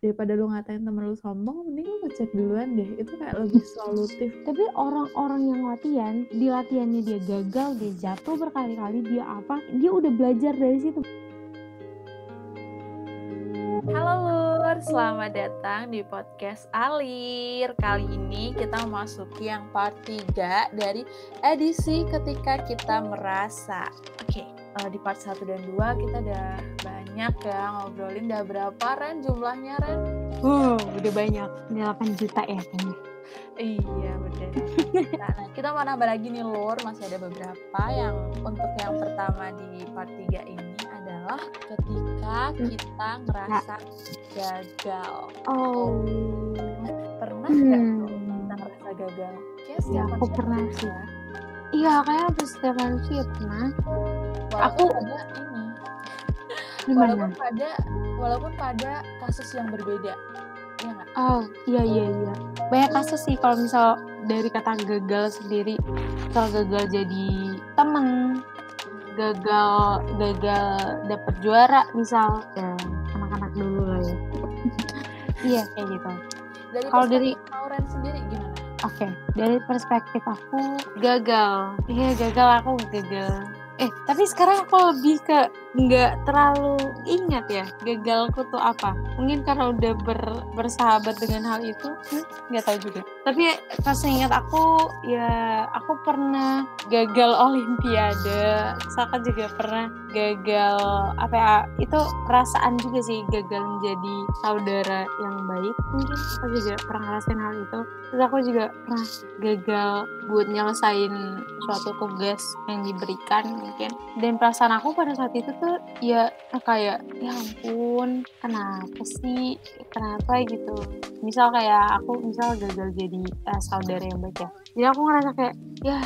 daripada lu ngatain temen lu sombong mending lu ngecek duluan deh itu kayak lebih solutif tapi orang-orang yang latihan di latihannya dia gagal dia jatuh berkali-kali dia apa dia udah belajar dari situ Halo Lur, selamat datang di podcast Alir. Kali ini kita memasuki yang part 3 dari edisi ketika kita merasa. Oke, uh, di part 1 dan 2 kita udah banyak ya ngobrolin udah berapa Ren jumlahnya Ren? Oh, udah banyak. Udah 8 juta ya kayaknya. Iya bener. nah, kita mau nambah lagi nih Lur, masih ada beberapa yang untuk yang pertama di part 3 ini adalah ketika kita ngerasa gagal. Oh. Pernah nggak Hmm. kita ngerasa gagal? Kayak Ya, aku pernah pernah sih. ya. Iya, kayak hampir setiap manusia pernah. Walaupun Aku- pada ini, Gimana? walaupun pada walaupun pada kasus yang berbeda. Iya? Oh, iya iya iya. Banyak kasus sih kalau misal dari kata gagal sendiri, misal gagal jadi temen, gagal gagal dapet juara misal ya anak-anak dulu lah ya. iya kayak gitu. Dari Kalau dari- Lauren sendiri gimana? Oke, dari perspektif aku gagal. Iya gagal aku gagal. Eh, tapi sekarang aku lebih ke nggak terlalu ingat ya gagalku tuh apa. Mungkin karena udah ber- bersahabat dengan hal itu, hmm, nggak tahu juga. Tapi pas ingat aku ya aku pernah gagal olimpiade. Saka juga pernah gagal apa ya? Itu perasaan juga sih gagal menjadi saudara yang baik. Mungkin aku juga pernah ngerasain hal itu terus aku juga pernah gagal buat nyelesain suatu tugas yang diberikan mungkin dan perasaan aku pada saat itu tuh ya kayak ya ampun kenapa sih kenapa gitu misal kayak aku misal gagal jadi eh, saudara yang baik ya jadi aku ngerasa kayak ya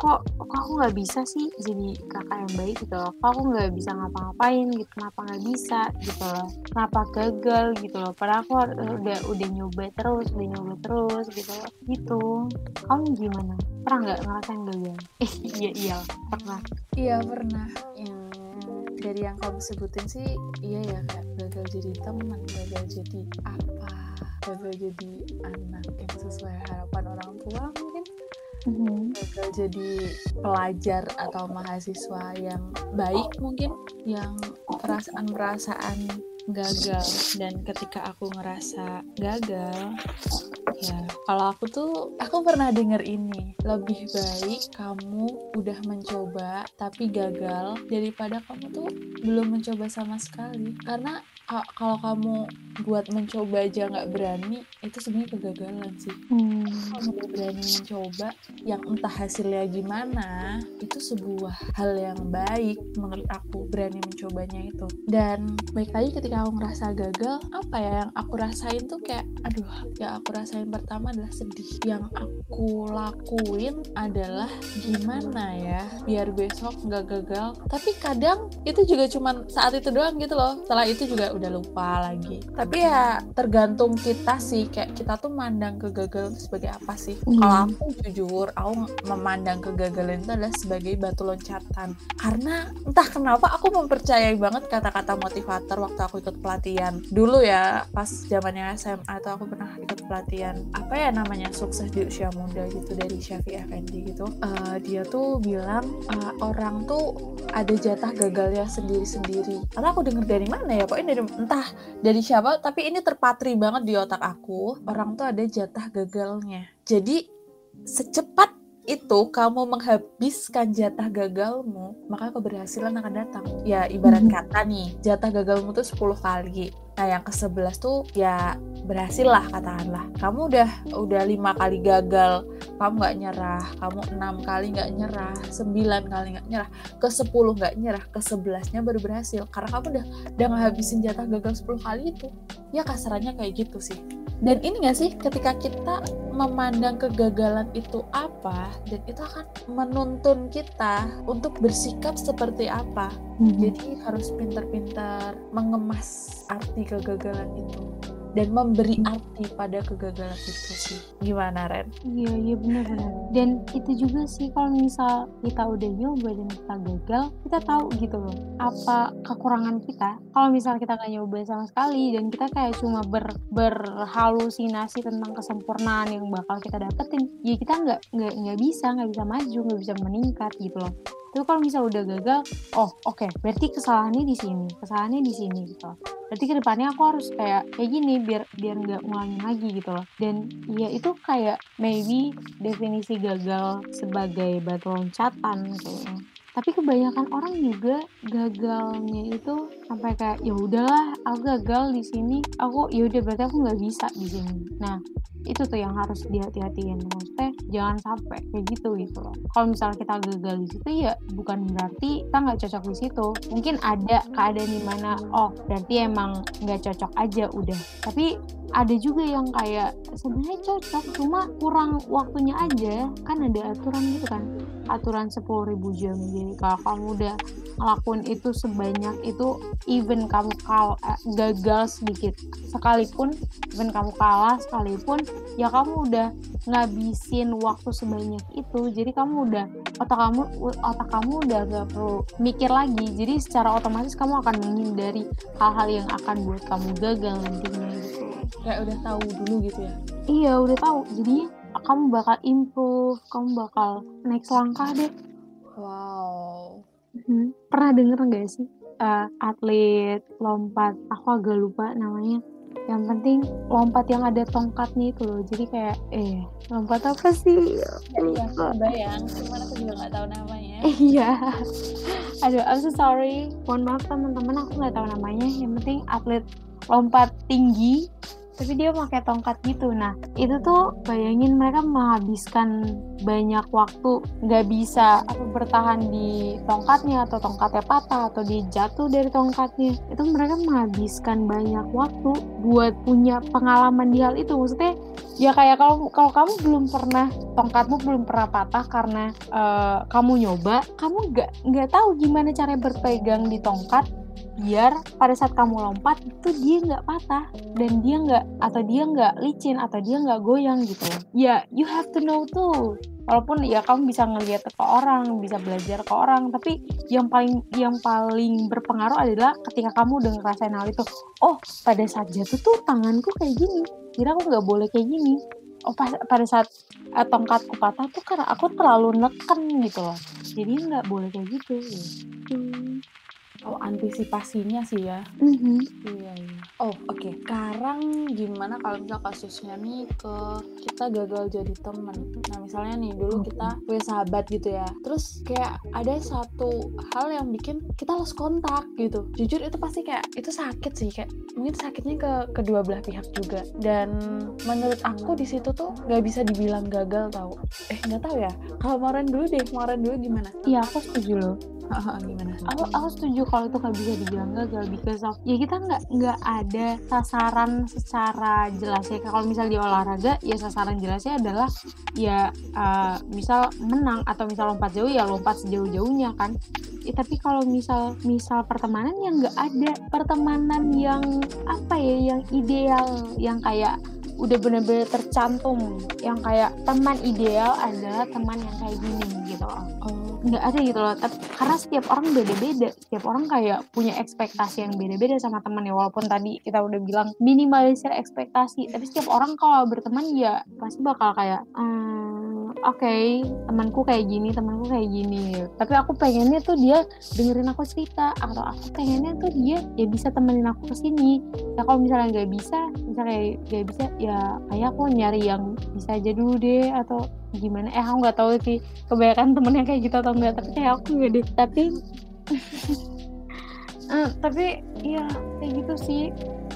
kok kok aku nggak bisa sih jadi kakak yang baik gitu loh. Kok aku nggak bisa ngapa-ngapain gitu kenapa nggak bisa gitu loh. Kenapa gagal gitu loh. Padahal aku har- udah udah nyoba terus udah nyoba terus gitu loh. Gitu. Kamu gimana? Pernah nggak ngerasain gagal? Eh iya iya pernah. Iya pernah. Yang dari yang kamu sebutin sih, iya ya kayak gagal jadi teman, gagal jadi apa, gagal jadi anak yang sesuai harapan orang tua mungkin, gagal jadi pelajar atau mahasiswa yang baik mungkin, yang perasaan-perasaan gagal. Dan ketika aku ngerasa gagal ya kalau aku tuh aku pernah denger ini lebih baik kamu udah mencoba tapi gagal daripada kamu tuh belum mencoba sama sekali. Karena ka- kalau kamu buat mencoba aja nggak berani itu sebenarnya kegagalan sih. Hmm. kamu udah berani mencoba yang entah hasilnya gimana itu sebuah hal yang baik menurut aku berani mencobanya itu. Dan baik lagi ketika aku ngerasa gagal apa ya yang aku rasain tuh kayak aduh yang aku rasain pertama adalah sedih. Yang aku lakuin adalah gimana ya biar besok nggak gagal. Tapi kadang itu juga cuman saat itu doang gitu loh. Setelah itu juga udah lupa lagi. Tapi ya tergantung kita sih kayak kita tuh mandang kegagalan itu sebagai apa sih? Hmm. kalau aku jujur aku memandang kegagalan itu adalah sebagai batu loncatan. Karena entah kenapa aku mempercayai banget kata-kata motivator waktu aku ikut pelatihan dulu ya pas zamannya SMA tuh aku pernah ikut pelatihan apa ya namanya sukses di usia muda gitu dari Syafi Effendi gitu. Eh, dia tuh bilang eh, orang tuh ada jatah gagalnya sendiri-sendiri. Karena aku denger dari mana ya pokoknya dari entah dari siapa tapi ini terpatri banget di otak aku. Orang tuh ada jatah gagalnya. Jadi secepat itu kamu menghabiskan jatah gagalmu maka keberhasilan akan datang. Ya ibarat Mhm. kata nih jatah gagalmu tuh 10 kali. Nah yang ke 11 tuh ya berhasil lah katakanlah. Kamu udah udah lima kali gagal kamu nggak nyerah. Kamu enam kali nggak nyerah sembilan kali nggak nyerah ke 10 nggak nyerah ke 11 nya baru berhasil. Karena kamu udah udah ngehabisin jatah gagal 10 kali itu ya kasarannya kayak gitu sih. Dan ini gak sih ketika kita memandang kegagalan itu apa dan itu akan menuntun kita untuk bersikap seperti apa. Mhm. jadi harus pintar-pintar mengemas arti kegagalan itu dan memberi arti pada kegagalan itu sih. Gimana Ren? Iya iya benar-benar dan itu juga sih kalau misal kita udah nyoba dan kita gagal kita tahu gitu loh apa kekurangan kita. Kalau misal kita nggak nyoba sama sekali dan kita kayak cuma ber berhalusinasi tentang kesempurnaan yang bakal kita dapetin ya kita nggak nggak nggak bisa nggak bisa maju nggak bisa meningkat gitu loh itu kalau misal udah gagal oh oke okay, berarti kesalahannya di sini kesalahannya di sini gitu. Berarti ke depannya aku harus kayak kayak gini biar biar nggak ngulangin lagi gitu loh. Dan ya itu kayak maybe definisi gagal sebagai batu loncatan kayaknya tapi kebanyakan orang juga gagalnya itu sampai kayak ya udahlah aku gagal di sini. Aku ya udah berarti aku nggak bisa di sini. Nah itu tuh yang harus dihati-hatiin. Maksudnya jangan sampai kayak gitu gitu loh. Kalau misalnya kita gagal di situ ya bukan berarti kita nggak cocok di situ. Mungkin ada keadaan di mana oh berarti emang nggak cocok aja udah. Tapi ada juga yang kayak sebenarnya cocok cuma kurang waktunya aja. Kan ada aturan gitu kan. Aturan 10.000 jam. Jadi kalau kamu udah ngelakuin itu sebanyak itu even kamu kal eh, gagal sedikit sekalipun even kamu kalah sekalipun ya kamu udah ngabisin waktu sebanyak itu. Jadi kamu udah otak kamu otak kamu udah gak perlu mikir lagi. Jadi secara otomatis kamu akan menghindari hal-hal yang akan buat kamu gagal nantinya gitu kayak udah tahu dulu gitu ya? Iya udah tahu. Jadi kamu bakal improve kamu bakal next langkah deh. Wow. Hmm. pernah denger nggak sih uh, atlet lompat aku agak lupa namanya. Yang penting lompat yang ada tongkatnya itu loh. Jadi kayak eh lompat apa sih? Iya bayang cuman aku juga nggak tahu namanya. Iya. Aduh I'm so sorry. Mohon maaf teman-teman aku nggak tahu namanya. Yang penting atlet lompat tinggi tapi dia pakai tongkat gitu. Nah itu tuh bayangin mereka menghabiskan banyak waktu. Nggak bisa apa bertahan di tongkatnya atau tongkatnya patah atau dia jatuh dari tongkatnya. Itu mereka menghabiskan banyak waktu buat punya pengalaman di hal itu. Maksudnya ya kayak kalau kalau kamu belum pernah tongkatmu belum pernah patah karena uh, kamu nyoba kamu nggak nggak tahu gimana cara berpegang di tongkat biar pada saat kamu lompat itu dia nggak patah. Dan dia nggak atau dia nggak licin atau dia nggak goyang gitu. Ya you have to know tuh walaupun ya kamu bisa ngelihat ke orang bisa belajar ke orang tapi yang paling yang paling berpengaruh adalah ketika kamu udah ngerasain hal itu. Oh pada saat jatuh tuh tanganku kayak gini. Kira aku nggak boleh kayak gini. Oh pas, pada saat uh, tongkatku patah tuh karena aku terlalu neken gitu loh. Jadi nggak boleh kayak gitu. hmm. Oh, antisipasinya sih ya. Mm-hmm. Iya, iya. Oh, oke. Okay. Sekarang gimana kalau misal kasusnya nih ke kita gagal jadi teman. Nah, misalnya nih dulu kita punya sahabat gitu ya. Terus kayak ada satu hal yang bikin kita lost kontak gitu. Jujur itu pasti kayak itu sakit sih kayak mungkin sakitnya ke kedua belah pihak juga. Dan menurut aku di situ tuh nggak bisa dibilang gagal tau. Eh, nggak tahu ya. Kalau kemarin dulu deh, kemarin dulu gimana? Iya, aku setuju loh gimana? Aku aku setuju kalau itu nggak bisa dibilang gagal because of ya kita nggak nggak ada sasaran secara jelas ya kalau misal di olahraga ya sasaran jelasnya adalah ya uh, misal menang atau misal lompat jauh ya lompat sejauh-jauhnya kan ya, tapi kalau misal misal pertemanan yang nggak ada pertemanan yang apa ya yang ideal yang kayak udah bener-bener tercantum yang kayak teman ideal adalah teman yang kayak gini gitu loh. Oh nggak ada gitu loh tapi karena setiap orang beda-beda setiap orang kayak punya ekspektasi yang beda-beda sama temennya walaupun tadi kita udah bilang minimalisir ekspektasi tapi setiap orang kalau berteman ya pasti bakal kayak hmm, oke okay, temanku kayak gini temanku kayak gini. Tapi aku pengennya tuh dia dengerin aku cerita atau aku pengennya tuh dia ya bisa temenin aku ke sini ya kalau misalnya nggak bisa misalnya nggak bisa ya kayak aku nyari yang bisa aja dulu deh atau gimana. Eh aku nggak tahu sih kebanyakan yang kayak gitu atau enggak tapi kayak aku nggak deh. Tapi uh, tapi ya kayak gitu sih.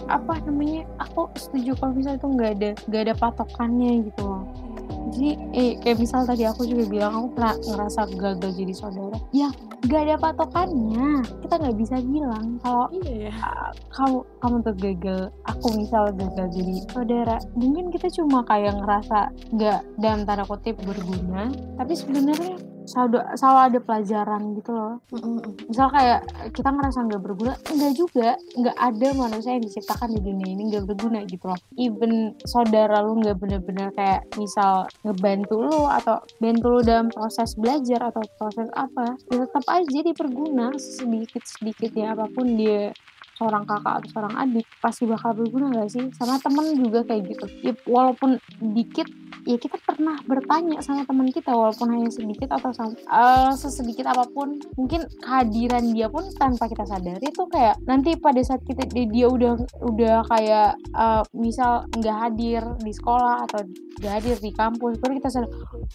Apa namanya aku setuju kalau misalnya itu nggak ada nggak ada patokannya gitu loh jadi eh kayak misal tadi aku juga bilang aku pernah ngerasa gagal jadi saudara. Ya gak ada patokannya. Kita nggak bisa bilang kalau iya, ya. uh, kamu kamu tuh gagal aku misal gagal jadi saudara. Mungkin kita cuma kayak ngerasa nggak dalam tanda kutip berguna. Tapi sebenarnya selalu, selalu ada pelajaran gitu loh. Misal kayak kita ngerasa nggak berguna enggak juga. Nggak ada manusia yang diciptakan di dunia ini nggak berguna gitu loh. Even saudara lu nggak bener-bener kayak misal ngebantu lu atau bantu lu dalam proses belajar atau proses apa ya tetap aja diperguna sedikit sedikit ya apa pun dia seorang kakak atau seorang adik pasti bakal berguna gak sih? Sama temen juga kayak gitu. Ya, walaupun dikit ya kita pernah bertanya sama teman kita walaupun hanya sedikit atau sama, uh, sesedikit apa pun. Mungkin kehadiran dia pun tanpa kita sadari itu kayak nanti pada saat kita dia udah udah kayak uh, misal nggak hadir di sekolah atau nggak hadir di kampus baru kita sadar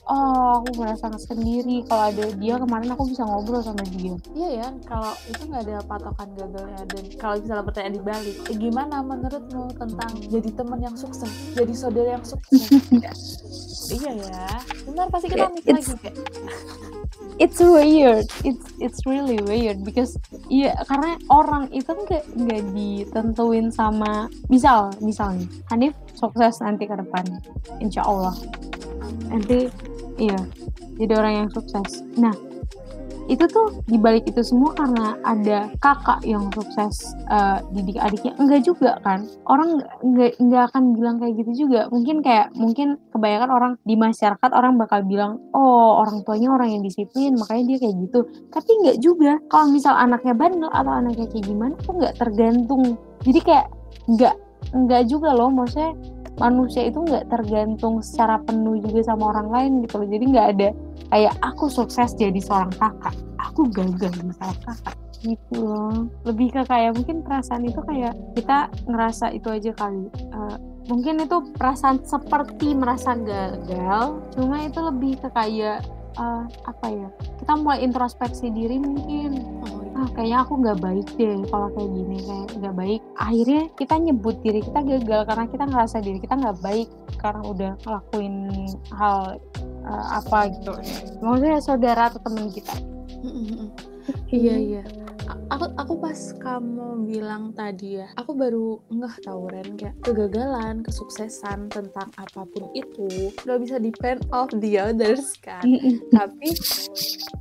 oh aku merasa sendiri kalau ada dia kemarin aku bisa ngobrol sama dia. Iya ya kalau itu nggak ada patokan gagalnya dan kalau misalnya pertanyaan dibalik eh, gimana menurutmu tentang jadi teman yang sukses jadi saudara yang sukses? Iya ya benar pasti kita mikir lagi kayak. it's weird it's it's really weird because iya karena orang itu nggak nggak ditentuin sama misal misalnya Hanif sukses nanti ke depan insya Allah. Nanti iya jadi orang yang sukses. Nah itu tuh dibalik itu semua karena ada kakak yang sukses uh, didik adiknya. Enggak juga kan. Orang enggak enggak akan bilang kayak gitu juga. Mungkin kayak mungkin kebanyakan orang di masyarakat orang bakal bilang oh orang tuanya orang yang disiplin makanya dia kayak gitu. Tapi enggak juga. Kalau misal anaknya bandel atau anaknya kayak gimana tuh enggak tergantung. Jadi kayak enggak enggak juga loh. Maksudnya manusia itu nggak tergantung secara penuh juga sama orang lain gitu loh. Jadi nggak ada kayak aku sukses jadi seorang kakak aku gagal jadi seorang kakak gitu loh. Lebih ke kayak mungkin perasaan itu kayak kita ngerasa itu aja kali. Uh, mungkin itu perasaan seperti merasa gagal cuma itu lebih ke kayak uh, apa ya kita mulai introspeksi diri mungkin. Oh, ah kayaknya aku nggak baik deh kalau kayak gini kayak nggak baik. Akhirnya kita nyebut diri kita gagal karena kita ngerasa diri kita nggak baik karena udah ngelakuin hal uh, apa gitu. Maksudnya saudara atau teman kita. Iya iya aku aku pas kamu bilang tadi ya aku baru ngeh tau Ren. Kayak kegagalan kesuksesan tentang apa pun itu nggak bisa depend of the others kan? Tapi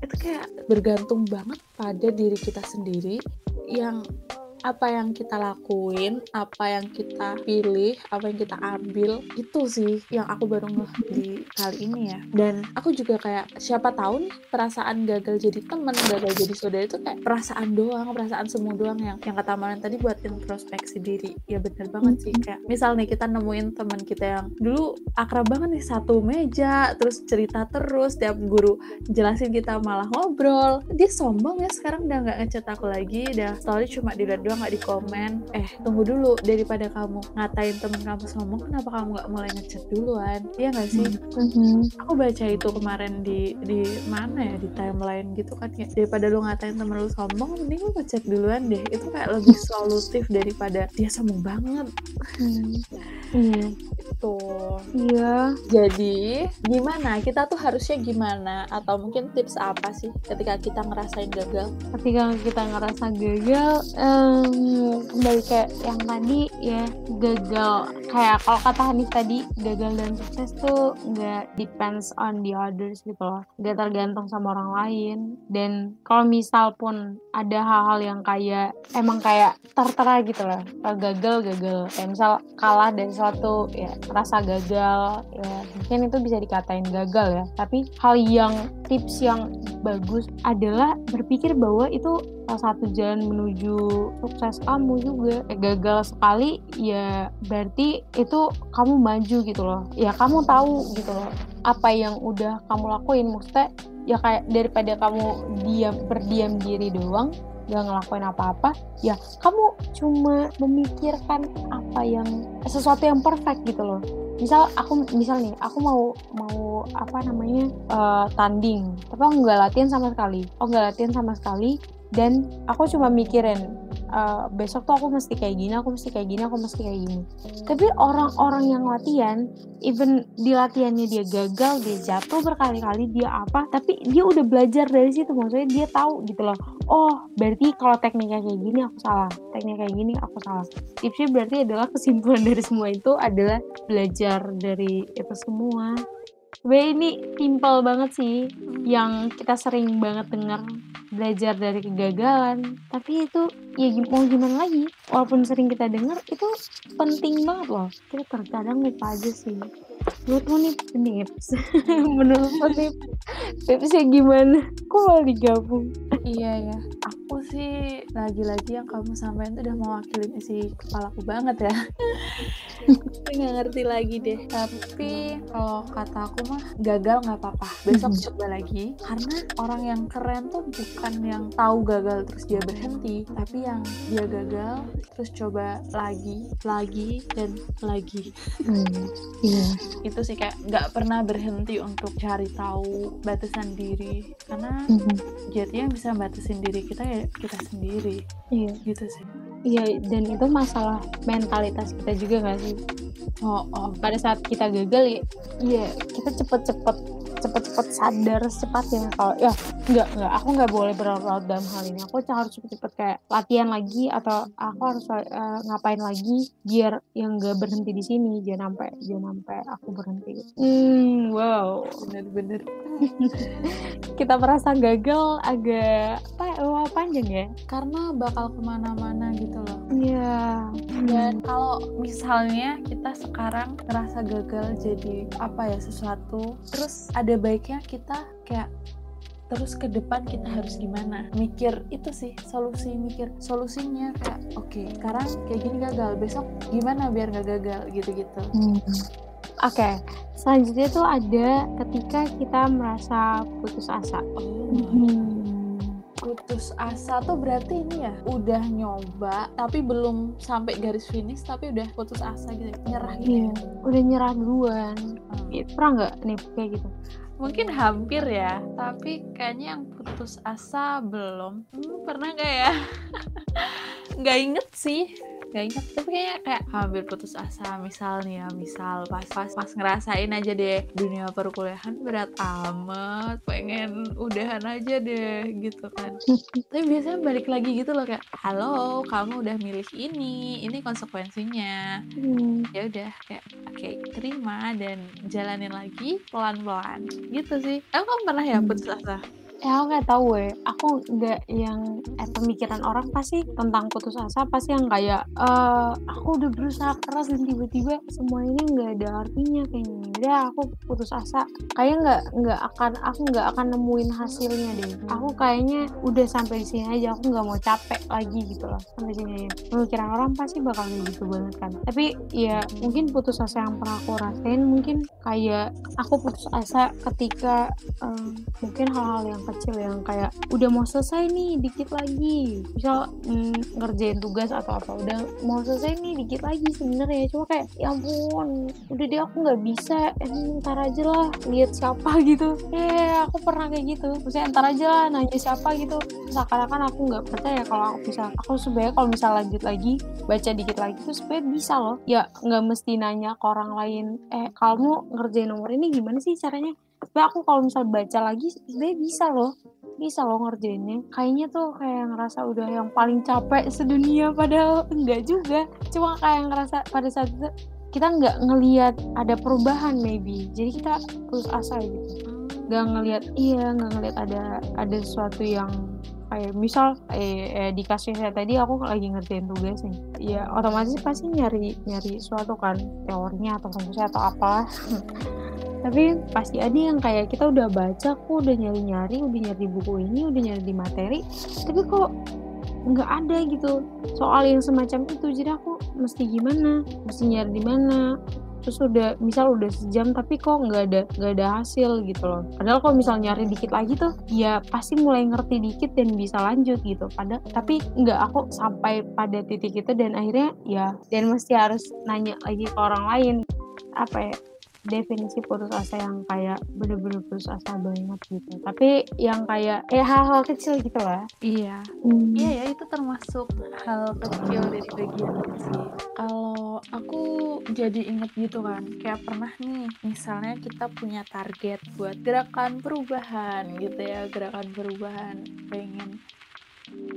itu kayak bergantung banget pada diri kita sendiri yang apa yang kita lakuin, apa yang kita pilih, apa yang kita ambil, itu sih yang aku baru ngeh di kali ini ya. Dan aku juga kayak siapa tahu nih perasaan gagal jadi temen, gagal jadi saudara itu kayak perasaan doang, perasaan semua doang yang yang kata Maran tadi buat introspeksi diri. Ya bener banget sih kayak misal nih kita nemuin teman kita yang dulu akrab banget nih satu meja, terus cerita terus tiap guru jelasin kita malah ngobrol. Dia sombong ya sekarang udah nggak ngechat aku lagi, udah story cuma dilihat doang nggak di komen. Eh tunggu dulu daripada kamu ngatain temen kamu sombong kenapa kamu nggak mulai ngechat duluan? Iya nggak sih? Mm-hmm. aku baca itu kemarin di di mana ya di timeline gitu kan ya daripada lu ngatain temen lu sombong mending lu ngechat duluan deh. Itu kayak lebih solutif daripada dia sombong banget. Hmm. iya. Itu iya. Jadi gimana? Kita tuh harusnya gimana? Atau mungkin tips apa sih ketika kita ngerasain gagal? Ketika kita ngerasa gagal um, um, kembali kayak yang tadi ya gagal. Kayak kalau kata Hanif tadi gagal dan sukses tuh nggak depends on the others gitu loh. Nggak tergantung sama orang lain. Dan kalau misal pun ada hal-hal yang kayak emang kayak tertera gitu loh. Gagal gagal. Kayak misal kalah dari suatu ya rasa gagal ya mungkin itu bisa dikatain gagal ya. Tapi hal yang tips yang bagus adalah berpikir bahwa itu satu jalan menuju sukses kamu juga. Eh, gagal sekali ya berarti itu kamu maju gitu loh. Ya kamu tahu gitu loh apa yang udah kamu lakuin. Maksudnya ya kayak daripada kamu diam berdiam diri doang gak ngelakuin apa-apa ya kamu cuma memikirkan apa yang sesuatu yang perfect gitu loh. Misal aku misal nih aku mau mau apa namanya uh, tanding tapi aku nggak latihan sama sekali. Aku nggak latihan sama sekali dan aku cuma mikirin uh, besok tuh aku mesti kayak gini aku mesti kayak gini aku mesti kayak gini. Tapi orang-orang yang latihan even di latihannya dia gagal dia jatuh berkali-kali dia apa tapi dia udah belajar dari situ maksudnya dia tahu gitu loh. Oh berarti kalau tekniknya kayak gini aku salah. Tekniknya kayak gini aku salah. Tipsnya berarti adalah kesimpulan dari semua itu adalah belajar dari itu semua. Sebenernya ini simpel banget sih yang kita sering banget dengar belajar dari kegagalan. Tapi itu ya mau gimana lagi? Walaupun sering kita dengar itu penting banget loh. Kita terkadang lupa aja sih. Menurutmu nih tips menurutmu nih tipsnya gimana? Kok malah digabung? Iya ya aku sih lagi-lagi yang kamu sampaikan itu udah mewakili isi kepalaku banget ya. Nggak ngerti lagi deh. Tapi kalau kata aku mah gagal nggak apa-apa. Besok coba lagi. Karena orang yang keren tuh bukan yang tahu gagal terus dia berhenti. Tapi yang dia gagal terus coba lagi lagi dan lagi. Hmm, iya. Itu sih kayak nggak pernah berhenti untuk cari tahu batasan diri. Karena Mhm. jadinya bisa batasin diri kita ya kita sendiri. Iya. Gitu sih iya dan itu masalah mentalitas kita juga nggak sih? Oh oh pada saat kita gagal ya? Iya kita cepet-cepet cepet-cepet sadar secepatnya. Kalau ya nggak nggak aku nggak boleh berlarut dalam hal ini. Aku harus cepet-cepet kayak latihan lagi atau aku harus eh, ngapain lagi biar yang nggak berhenti di sini. Jangan sampai jangan sampai aku berhenti. Hmm wow bener-bener. Kita merasa gagal agak apa panjang ya? Karena bakal ke mana-mana gitu loh iya dan kalau misalnya kita sekarang ngerasa gagal jadi apa ya sesuatu terus ada baiknya kita kayak terus ke depan kita harus gimana mikir itu sih solusi mikir solusinya kayak oke sekarang kayak gini gagal besok gimana biar nggak gagal gitu-gitu Hmm. Oke, selanjutnya tuh ada ketika kita merasa putus asa. oh Hmm. Putus asa tuh berarti ini ya udah nyoba tapi belum sampai garis finish tapi udah putus asa gitu nyerah gitu Iya, udah nyerah duluan. Hmm. Gitu. Pernah nggak nih kayak gitu? mungkin hampir ya tapi kayaknya yang putus asa belum hmm, pernah nggak ya nggak inget sih nggak inget tapi kayaknya kayak hampir putus asa misal nih ya misal pas pas pas ngerasain aja deh dunia perkuliahan berat amat pengen udahan aja deh gitu kan. Tapi biasanya balik lagi gitu loh kayak halo kamu udah milih ini ini konsekuensinya. Hmm. ya udah kayak oke terima dan jalanin lagi pelan pelan gitu sih. Emang kamu pernah ya Hmm. putus asa Ya aku nggak tahu ya. Aku nggak yang eh, pemikiran orang pasti tentang putus asa pasti yang kayak eh aku udah berusaha keras dan tiba-tiba semua ini nggak ada artinya kayaknya. Udah aku putus asa. Kayaknya nggak nggak akan aku nggak akan nemuin hasilnya deh. Aku kayaknya udah sampai di sini aja. Aku nggak mau capek lagi gitu loh sampai sini aja. Pemikiran orang pasti bakal kayak gitu banget kan. Tapi ya mungkin putus asa yang pernah aku rasain mungkin kayak aku putus asa ketika em, mungkin hal-hal yang kecil yang kayak udah mau selesai nih dikit lagi. Misal mm, ngerjain tugas atau apa udah mau selesai nih dikit lagi sebenarnya. Cuma kayak ya ampun udah deh aku nggak bisa. Eh, ntar aja lah lihat siapa gitu. Eh aku pernah kayak gitu. Maksudnya ntar aja lah nanya siapa gitu. Seakan-akan aku nggak percaya kalau aku bisa. Aku sebenarnya kalau misal lanjut lagi baca dikit lagi tuh sebenarnya bisa loh. Ya nggak mesti nanya ke orang lain eh kamu ngerjain nomor ini gimana sih caranya tapi aku kalau misal baca lagi sebenarnya bisa loh. Bisa loh ngerjainnya. Kayaknya tuh kayak ngerasa udah yang paling capek sedunia padahal enggak juga. Cuma kayak ngerasa pada saat itu kita nggak ngelihat ada perubahan maybe. Jadi kita putus asa gitu. Nggak ngelihat iya nggak ngelihat ada ada sesuatu yang kayak misal eh, eh, di saya tadi aku lagi ngerjain tugas nih. Ya otomatis pasti nyari nyari sesuatu kan teorinya atau rumusnya atau apa tapi pasti ada yang kayak kita udah baca kok udah nyari-nyari udah nyari di buku ini udah nyari di materi tapi kok nggak ada gitu. Soal yang semacam itu jadi aku mesti gimana mesti nyari di mana. Terus udah misal udah sejam tapi kok nggak ada nggak ada hasil gitu loh. Padahal kalau misal nyari dikit lagi tuh ya pasti mulai ngerti dikit dan bisa lanjut gitu. Pada tapi nggak aku sampai pada titik itu dan akhirnya ya dan mesti harus nanya lagi ke orang lain. Apa ya definisi putus asa yang kayak bener-bener putus asa banget gitu tapi yang kayak eh hal-hal kecil gitu lah iya Hmm. Iya ya itu termasuk hal kecil dari bagian sih. Kalau aku jadi inget gitu kan, kayak pernah nih, misalnya kita punya target buat gerakan perubahan gitu ya, gerakan perubahan, pengen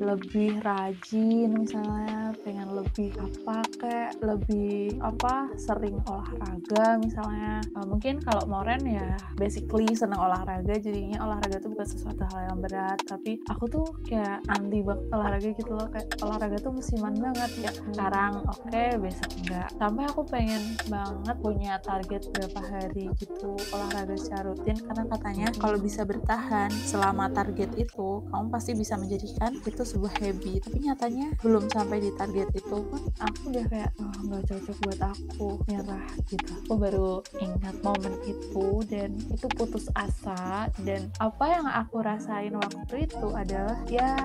lebih rajin misalnya pengen lebih apa kayak lebih apa sering olahraga misalnya. Uh, mungkin kalau Moren ya basically senang olahraga jadinya olahraga tuh bukan sesuatu hal yang berat. Tapi aku tuh kayak anti banget olahraga gitu loh. Kayak olahraga tuh musiman banget ya sekarang oke okay, besok enggak. Sampai aku pengen banget punya target berapa hari gitu olahraga secara rutin. Karena katanya kalau bisa bertahan selama target itu kamu pasti bisa menjadikan itu sebuah habit tapi nyatanya belum sampai di target itu pun aku udah kayak oh nggak cocok buat aku nyerah gitu. Aku baru ingat momen itu dan itu putus asa dan apa yang aku rasain waktu itu adalah ya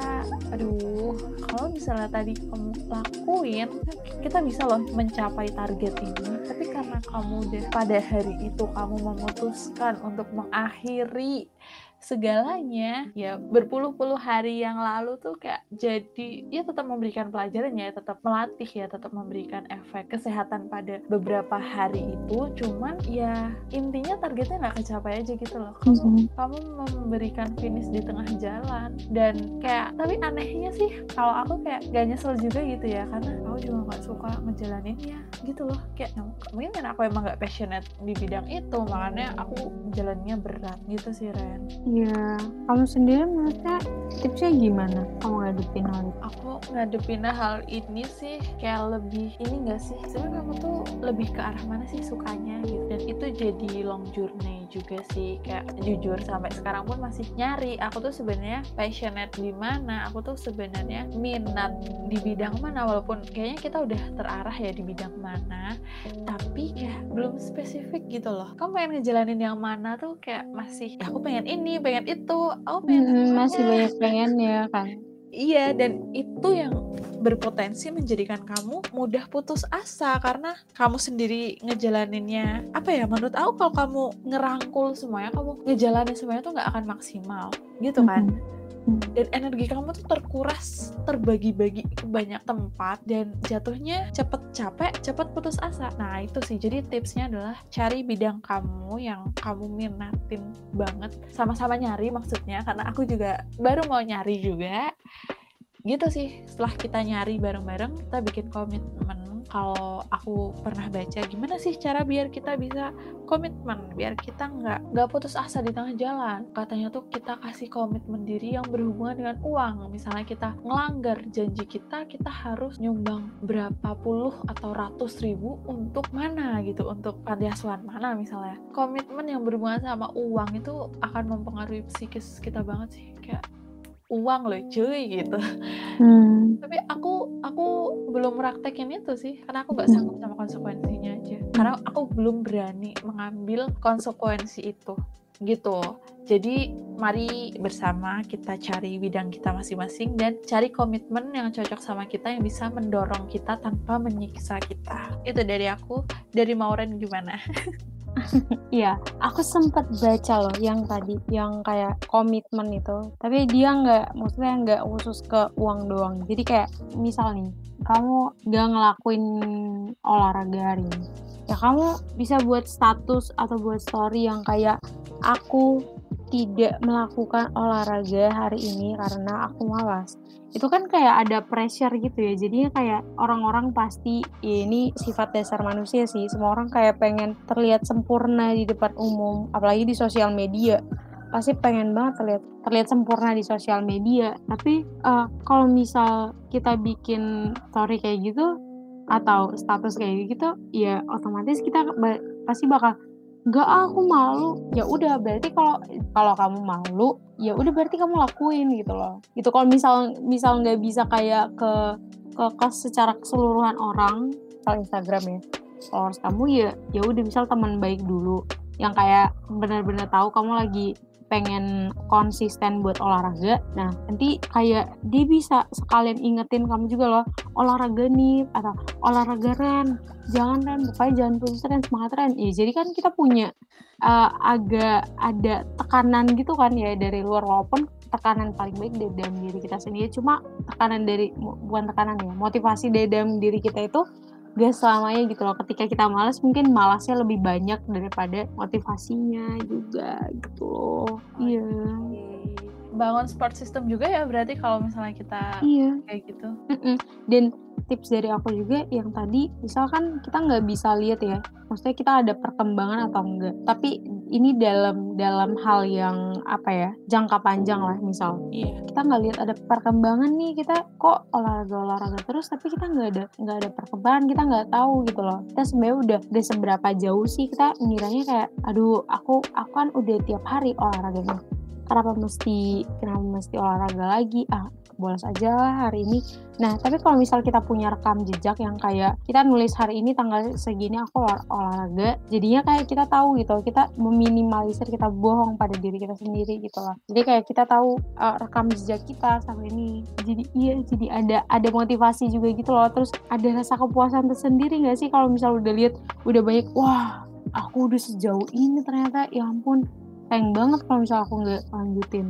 aduh kalau misalnya tadi kamu lakuin kita bisa loh mencapai target ini. Tapi karena kamu udah pada hari itu kamu memutuskan untuk mengakhiri segalanya. Ya berpuluh-puluh hari yang lalu tuh kayak jadi ya tetap memberikan pelajaran ya tetap melatih ya tetap memberikan efek kesehatan pada beberapa hari itu. Cuman ya intinya targetnya nggak kecapai aja gitu loh. Kamu mm-hmm. kamu memberikan finish di tengah jalan dan kayak tapi anehnya sih kalau aku kayak gak nyesel juga gitu ya karena aku juga nggak suka ngejalaninnya gitu loh. Kayak mungkin kan aku emang nggak passionate di bidang itu makanya aku jalannya berat gitu sih Ren Iya, kamu sendiri menurutnya tipsnya gimana kamu ngadepin hal itu? Aku ngadepin hal ini sih kayak lebih ini gak sih? Sebenarnya kamu tuh lebih ke arah mana sih sukanya gitu dan itu jadi long journey juga sih kayak jujur sampai sekarang pun masih nyari. Aku tuh sebenarnya passionate di mana aku tuh sebenarnya minat di bidang mana walaupun kayaknya kita udah terarah ya di bidang mana tapi kayak belum spesifik gitu loh. Kamu pengen ngejalanin yang mana tuh kayak masih ya aku pengen ini pengen itu aku pengen hmm, masih banyak pengen ya kan iya dan itu yang berpotensi menjadikan kamu mudah putus asa karena kamu sendiri ngejalaninnya. Apa ya menurut aku kalau kamu ngerangkul semuanya kamu ngejalanin semuanya tuh nggak akan maksimal gitu kan? Mm -hmm dan energi kamu tuh terkuras terbagi-bagi ke banyak tempat dan jatuhnya cepet capek cepet putus asa. Nah itu sih. Jadi tipsnya adalah cari bidang kamu yang kamu minatin banget. Sama-sama nyari maksudnya karena aku juga baru mau nyari juga. Gitu sih. Setelah kita nyari bareng-bareng kita bikin komitmen kalau aku pernah baca gimana sih cara biar kita bisa komitmen? Biar kita nggak nggak putus asa di tengah jalan. Katanya tuh kita kasih komitmen diri yang berhubungan dengan uang. Misalnya kita ngelanggar janji kita kita harus nyumbang berapa puluh atau ratus ribu untuk mana gitu? Untuk panti asuhan mana misalnya? Komitmen yang berhubungan sama uang itu akan mempengaruhi psikis kita banget sih. Kayak uang loh cuy gitu. Hmm. tapi aku aku belum praktekin itu sih karena aku gak sanggup sama konsekuensinya aja. Karena aku belum berani mengambil konsekuensi itu gitu. Jadi mari bersama kita cari bidang kita masing-masing dan cari komitmen yang cocok sama kita yang bisa mendorong kita tanpa menyiksa kita. Itu dari aku. Dari Mauren gimana Iya, aku sempat baca loh yang tadi, yang kayak komitmen itu. Tapi dia nggak, maksudnya nggak khusus ke uang doang. Jadi kayak misal nih, kamu nggak ngelakuin olahraga hari ini. Ya kamu bisa buat status atau buat story yang kayak aku tidak melakukan olahraga hari ini karena aku malas. Itu kan kayak ada pressure gitu ya. Jadinya kayak orang-orang pasti ya ini sifat dasar manusia sih. Semua orang kayak pengen terlihat sempurna di depan umum apalagi di sosial media. Pasti pengen banget terlihat terlihat sempurna di sosial media. Tapi uh, kalau misal kita bikin story kayak gitu atau status kayak gitu ya otomatis kita pasti bakal ah, aku malu. Ya udah berarti kalau kalau kamu malu ya udah berarti kamu lakuin gitu loh. Gitu kalau misal misal nggak bisa kayak ke ke ke secara keseluruhan orang kalau Instagram ya followers kamu ya ya udah misal teman baik dulu. Yang kayak benar-benar tahu kamu lagi pengen konsisten buat olahraga nah nanti kayak dia bisa sekalian ingetin kamu juga loh olahraga nih atau olahraga ren. Jangan ren pokoknya jangan putus ren semangat ren. Ya jadi kan kita punya uh, agak ada tekanan gitu kan ya dari luar walaupun tekanan paling baik dari dalam diri kita sendiri. Cuma tekanan dari bukan tekanan ya motivasi dari dalam diri kita itu gak selamanya gitu loh. Ketika kita malas mungkin malasnya lebih banyak daripada motivasinya juga gitu loh. Iya bangun support system juga ya berarti kalau misalnya kita iya. kayak gitu. Mm-mm. dan tips dari aku juga yang tadi misalkan kita nggak bisa lihat ya maksudnya kita ada perkembangan atau enggak tapi ini dalam dalam hal yang apa ya jangka panjang lah misal. Iya. Kita nggak lihat ada perkembangan nih kita kok olahraga olahraga terus tapi kita nggak ada nggak ada perkembangan kita nggak tahu gitu loh. Kita sebenarnya udah udah seberapa jauh sih kita ngiranya kayak aduh aku aku kan udah tiap hari olahraganya kenapa mesti kenapa mesti olahraga lagi? Ah bolos aja lah hari ini. Nah tapi kalau misal kita punya rekam jejak yang kayak kita nulis hari ini tanggal segini aku olah- olahraga jadinya kayak kita tahu gitu kita meminimalisir kita bohong pada diri kita sendiri gitu lah. Jadi kayak kita tahu uh, rekam jejak kita sampai ini jadi iya jadi ada ada motivasi juga gitu loh. Terus ada rasa kepuasan tersendiri nggak sih kalau misal udah lihat udah banyak wah aku udah sejauh ini ternyata ya ampun sayang banget kalau misal aku nggak lanjutin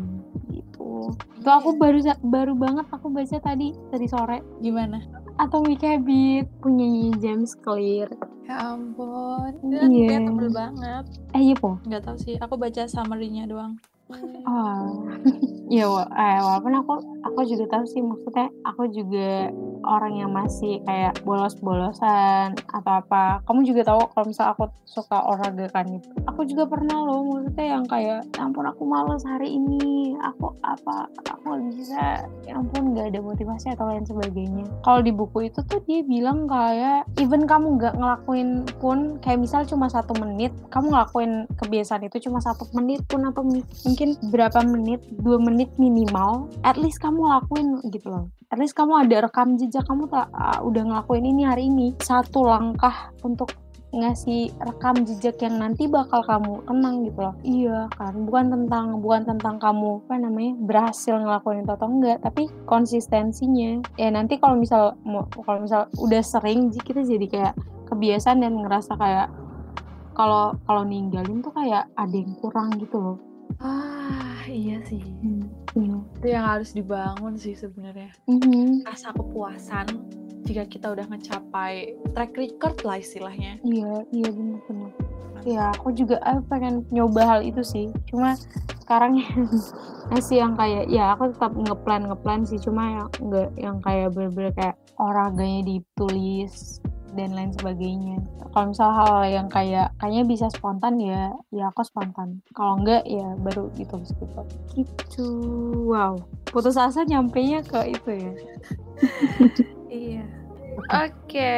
gitu. Itu aku baru baru banget aku baca tadi tadi sore. Gimana? Atomic Habit punyanya James Clear. Ya ampun dan Iya. dia tebel banget. Eh iya po. Nggak tahu sih aku baca summary-nya doang. Oh. Ya eh, walaupun aku aku juga tahu sih maksudnya aku juga orang yang masih kayak bolos-bolosan atau apa. Kamu juga tahu kalau misal aku suka olahraga kan itu aku juga pernah loh maksudnya yang kayak "Ya ampun aku males hari ini. Aku apa aku nggak bisa. Ya ampun nggak ada motivasi atau lain sebagainya. Kalau di buku itu tuh dia bilang kayak even kamu nggak ngelakuin pun kayak misal cuma satu menit kamu ngelakuin kebiasaan itu cuma satu menit pun atau mungkin berapa menit dua menit minimal at least kamu lakuin gitu loh at least kamu ada rekam jejak kamu tak ah, udah ngelakuin ini hari ini. Satu langkah untuk ngasih rekam jejak yang nanti bakal kamu kenang gitu loh. Iya kan bukan tentang bukan tentang kamu apa namanya berhasil ngelakuin itu atau enggak tapi konsistensinya. Ya nanti kalau misal kalau misal udah sering kita jadi kayak kebiasaan dan ngerasa kayak kalau kalau ninggalin tuh kayak ada yang kurang gitu loh. Ah iya sih. Iya. Itu yang harus dibangun sih sebenarnya Mhm. rasa kepuasan jika kita udah ngecapai track record lah istilahnya Iya, iya benar-benar. Iya, aku juga ah, pengen nyoba hal itu sih. Cuma sekarang masih yang kayak ya aku tetap ngeplan ngeplan sih. Cuma yang enggak yang kayak bener-bener kayak olahraganya ditulis dan lain sebagainya. Kalau misal hal yang kayak kayaknya bisa spontan ya, ya aku spontan. Kalau enggak ya baru gitu gitu. Gitu. Wow. Putus asa nyampenya ke itu ya. Iya. Oke.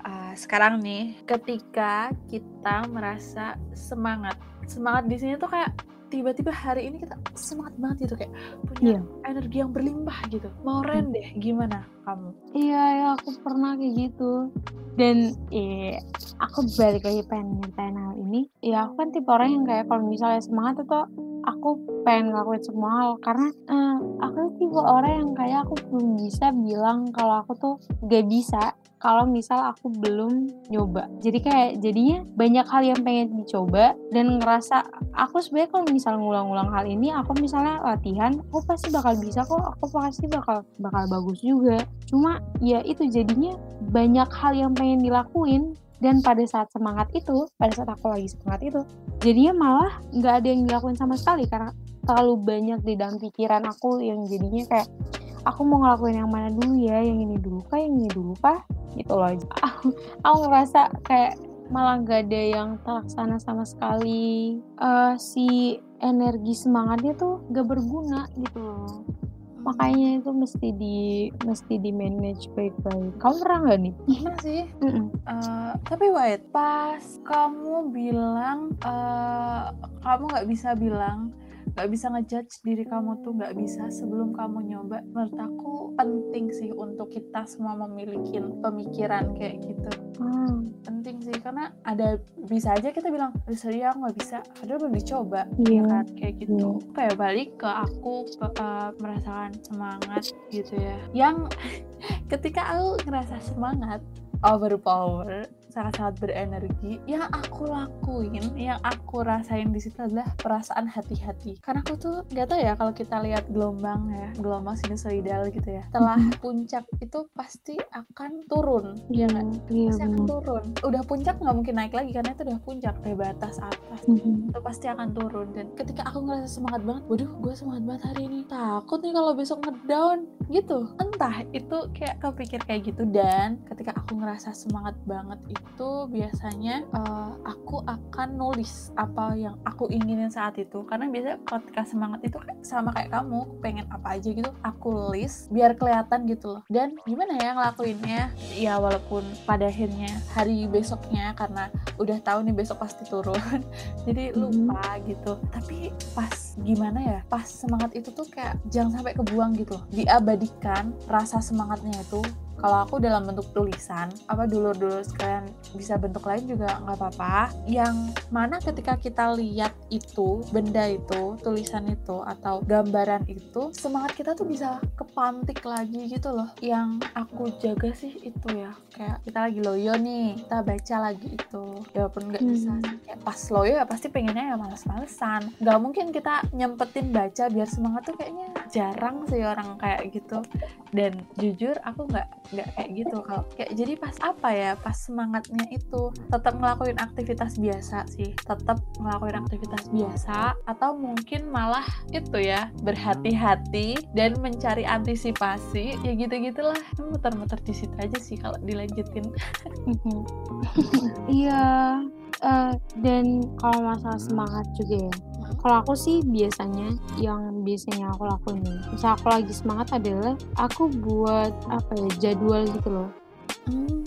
Ah, sekarang nih, ketika kita merasa semangat, semangat di sini tuh kayak tiba-tiba hari ini kita semangat banget gitu kayak punya Iya. energi yang berlimpah gitu. Mau ren deh, gimana kamu? Iya, ya aku pernah kayak gitu. Dan eh aku balik lagi pengen nyeritain hal ini. Ya aku kan tipe orang yang kayak kalau misalnya semangat itu aku pengen ngelakuin semua hal karena eh, aku tipe orang yang kayak aku belum bisa bilang kalau aku tuh gak bisa kalau misal aku belum nyoba. Jadi kayak jadinya banyak hal yang pengen dicoba dan ngerasa aku sebenarnya kalau misal ngulang-ngulang hal ini aku misalnya latihan aku pasti bakal bisa kok aku pasti bakal bakal bagus juga cuma ya itu jadinya banyak hal yang pengen dilakuin dan pada saat semangat itu pada saat aku lagi semangat itu jadinya malah nggak ada yang dilakuin sama sekali karena terlalu banyak di dalam pikiran aku yang jadinya kayak aku mau ngelakuin yang mana dulu ya? Yang ini dulu kah? Yang ini dulu kah? Gitu loh. Aku, aku ngerasa kayak malah nggak ada yang terlaksana sama sekali. Eh, si energi semangatnya tuh gak berguna gitu loh makanya itu mesti di mesti di manage baik-baik kamu pernah nggak nih Pernah sih. Mm-mm. Eh, tapi wait, pas kamu bilang eh, kamu nggak bisa bilang nggak bisa ngejudge diri kamu tuh nggak bisa sebelum kamu nyoba. Menurut aku penting sih untuk kita semua memiliki pemikiran kayak gitu. Hmm, penting sih karena ada bisa aja kita bilang "Aduh, sorry ya aku nggak bisa. Padahal belum dicoba. Iya. ya kan? Kayak gitu. Kayak balik ke aku ke, eh, merasakan semangat gitu ya. Yang ketika aku ngerasa semangat overpower sangat-sangat berenergi yang aku lakuin yang aku rasain di situ adalah perasaan hati-hati. Karena aku tuh nggak tahu ya kalau kita lihat gelombang ya gelombang sinusoidal gitu ya setelah Mhm. puncak itu pasti akan turun ya nggak? Iya pasti akan turun. Udah puncak nggak mungkin naik lagi karena itu udah puncak udah batas atas. Mhm. itu pasti akan turun. Dan ketika aku ngerasa semangat banget waduh gue semangat banget hari ini. Takut nih kalau besok ngedown. Gitu. Entah itu kayak kepikir kayak gitu. Dan ketika aku ngerasa semangat banget itu biasanya eh, aku akan nulis apa yang aku inginin saat itu karena biasanya ketika semangat itu kan sama kayak kamu pengen apa aja gitu aku list biar kelihatan gitu loh dan gimana ya ngelakuinnya ya walaupun pada akhirnya hari besoknya karena udah tahu nih besok pasti turun jadi Mhm. lupa gitu tapi pas gimana ya pas semangat itu tuh kayak jangan sampai kebuang gitu loh. diabadikan rasa semangatnya itu kalau aku dalam bentuk tulisan apa dulur-dulur sekalian bisa bentuk lain juga nggak apa-apa. Yang mana ketika kita lihat itu benda itu tulisan itu atau gambaran itu semangat kita tuh bisa kepantik lagi gitu loh. Yang aku jaga sih itu ya. Kayak kita lagi loyo nih kita baca lagi itu. Ya walaupun nggak bisa Hmm. kayak pas loyo ya pasti pengennya ya males-malesan. Nggak mungkin kita nyempetin baca biar semangat tuh kayaknya jarang sih orang kayak gitu. Dan jujur aku nggak nggak kayak gitu kalau kayak jadi pas apa ya pas semangatnya itu tetap ngelakuin aktivitas biasa sih. Tetap ngelakuin aktivitas biasa atau mungkin malah itu ya berhati-hati dan mencari antisipasi. Ya gitu gitulah muter-muter di situ aja sih kalau dilanjutin. Iya, eh, dan kalau masalah semangat juga ya. Kalau aku sih biasanya yang biasanya aku lakuin misal aku lagi semangat adalah aku buat apa ya jadwal gitu loh. Hmm,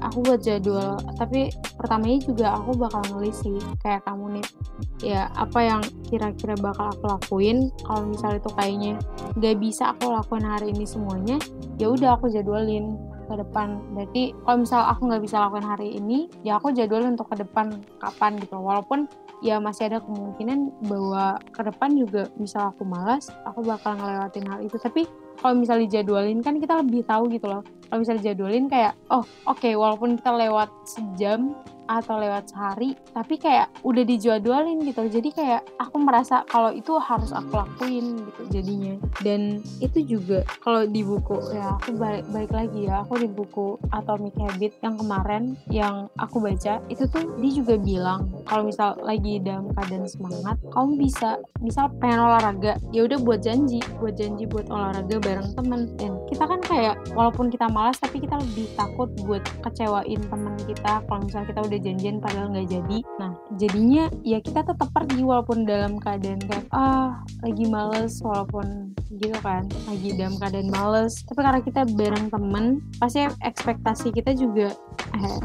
Aku buat jadwal, tapi pertamanya juga aku bakal ngelis sih kayak kamu nih. Ya apa yang kira-kira bakal aku lakuin. Kalau misal itu kayaknya nggak bisa aku lakuin hari ini semuanya, ya udah aku jadwalin ke depan. Berarti kalau misal aku nggak bisa lakuin hari ini, ya aku jadwalin untuk ke depan kapan gitu. Walaupun ya masih ada kemungkinan bahwa ke depan juga misal aku malas, aku bakal ngelewatin hal itu. Tapi kalau misalnya dijadwalin kan kita lebih tahu gitu loh. Kalau misalnya dijadwalin kayak, oh oke walaupun kita lewat sejam atau lewat sehari, tapi kayak udah dijadwalin gitu. Jadi kayak aku merasa kalau itu harus aku lakuin gitu jadinya. Dan itu juga kalau di buku ya aku balik, balik lagi ya, aku di buku Atomic Habit yang kemarin yang aku baca itu tuh dia juga bilang kalau misal lagi dalam keadaan semangat, kamu bisa misal pengen olahraga, ya udah buat janji, buat janji buat olahraga bareng temen. Dan kita kan kayak walaupun kita malas tapi kita lebih takut buat kecewain temen kita kalau misal kita udah janjian padahal nggak jadi. Nah jadinya ya kita tetap pergi walaupun dalam keadaan kayak ah lagi males walaupun gitu kan lagi dalam keadaan males tapi karena kita bareng temen pasti ekspektasi kita juga eh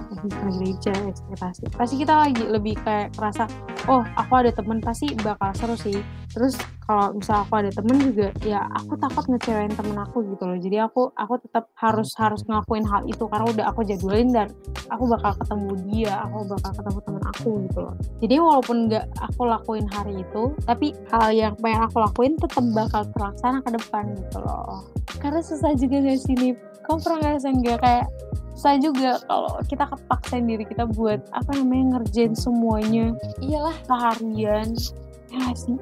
bicara ekspektasi pasti kita lagi lebih kayak kerasa oh aku ada temen pasti bakal seru sih. Terus kalau misal aku ada temen juga ya aku takut ngecewain temen aku gitu loh. Jadi aku aku tetap harus harus ngelakuin hal itu karena udah aku jadwalin dan aku bakal ketemu dia aku bakal ketemu temen aku gitu loh. Jadi walaupun nggak aku lakuin hari itu tapi hal yang pengen aku lakuin tetap bakal terlaksana ke depan gitu loh. Karena susah juga gak sih nih kamu pernah ngerasain nggak kayak susah juga kalau kita kepaksain diri kita buat apa namanya ngerjain semuanya? Iyalah. Seharian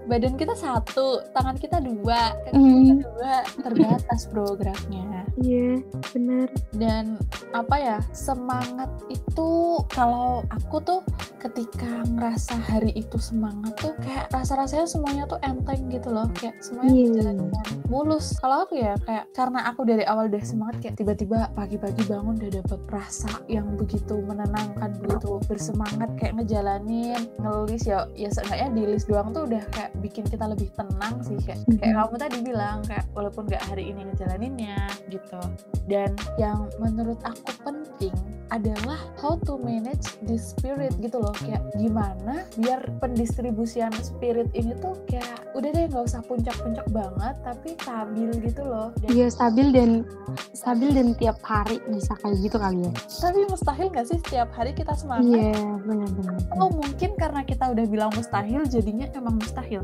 badan kita satu tangan kita dua kaki Hmm. kita dua terbatas bro geraknya iya benar. Dan apa ya semangat itu kalau aku tuh ketika ngerasa hari itu semangat tuh kayak rasa-rasanya semuanya tuh enteng gitu loh. Kayak semuanya Iya. berjalan dengan mulus. Kalau aku ya kayak karena aku dari awal udah semangat kayak tiba-tiba pagi-pagi bangun udah dapet rasa yang begitu menenangkan begitu bersemangat kayak ngejalanin ngelis ya ya seenggaknya di list doang tuh udah kayak bikin kita lebih tenang sih kayak kayak Mhm. kamu tadi bilang kayak walaupun nggak hari ini ngejalaninnya gitu dan yang menurut aku penting adalah how to manage the spirit gitu loh kayak gimana biar pendistribusian spirit ini tuh kayak udah deh nggak usah puncak-puncak banget tapi stabil gitu loh iya stabil dan stabil dan tiap hari bisa kayak gitu kali ya tapi mustahil nggak sih setiap hari kita semangat iya benar-benar Oh mungkin karena kita udah bilang mustahil jadinya emang mustahil.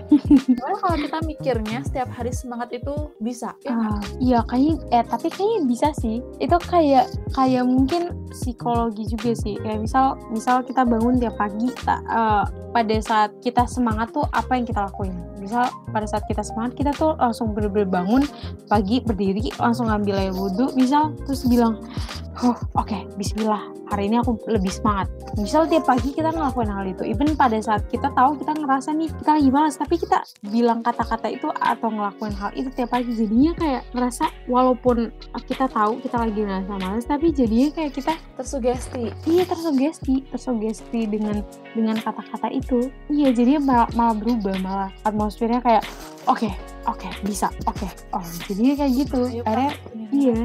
Gimana kalau kita mikirnya setiap hari semangat itu bisa? Ya nggak? Ah, iya kayaknya eh tapi kayaknya bisa sih itu kayak kayak mungkin psikologi juga sih. Kayak misal misal kita bangun tiap pagi tak uh, pada saat kita semangat tuh apa yang kita lakuin? Misal pada saat kita semangat kita tuh langsung bener-bener bangun pagi berdiri langsung ngambil air wudhu misal terus bilang oh oke okay, Bismillah hari ini aku lebih semangat. Misal tiap pagi kita ngelakuin hal itu. Even pada saat kita tahu kita ngerasa nih kita lagi malas tapi kita bilang kata-kata itu atau ngelakuin hal itu tiap pagi. Jadinya kayak ngerasa walaupun kita tahu kita lagi ngerasa malas tapi jadinya kayak kita tersugesti. Iya tersugesti. Tersugesti dengan dengan kata-kata itu. Iya jadinya malah, malah berubah. Malah atmosfernya kayak oke okay, oke okay, bisa oke okay. oh jadinya kayak gitu. Akhirnya iya.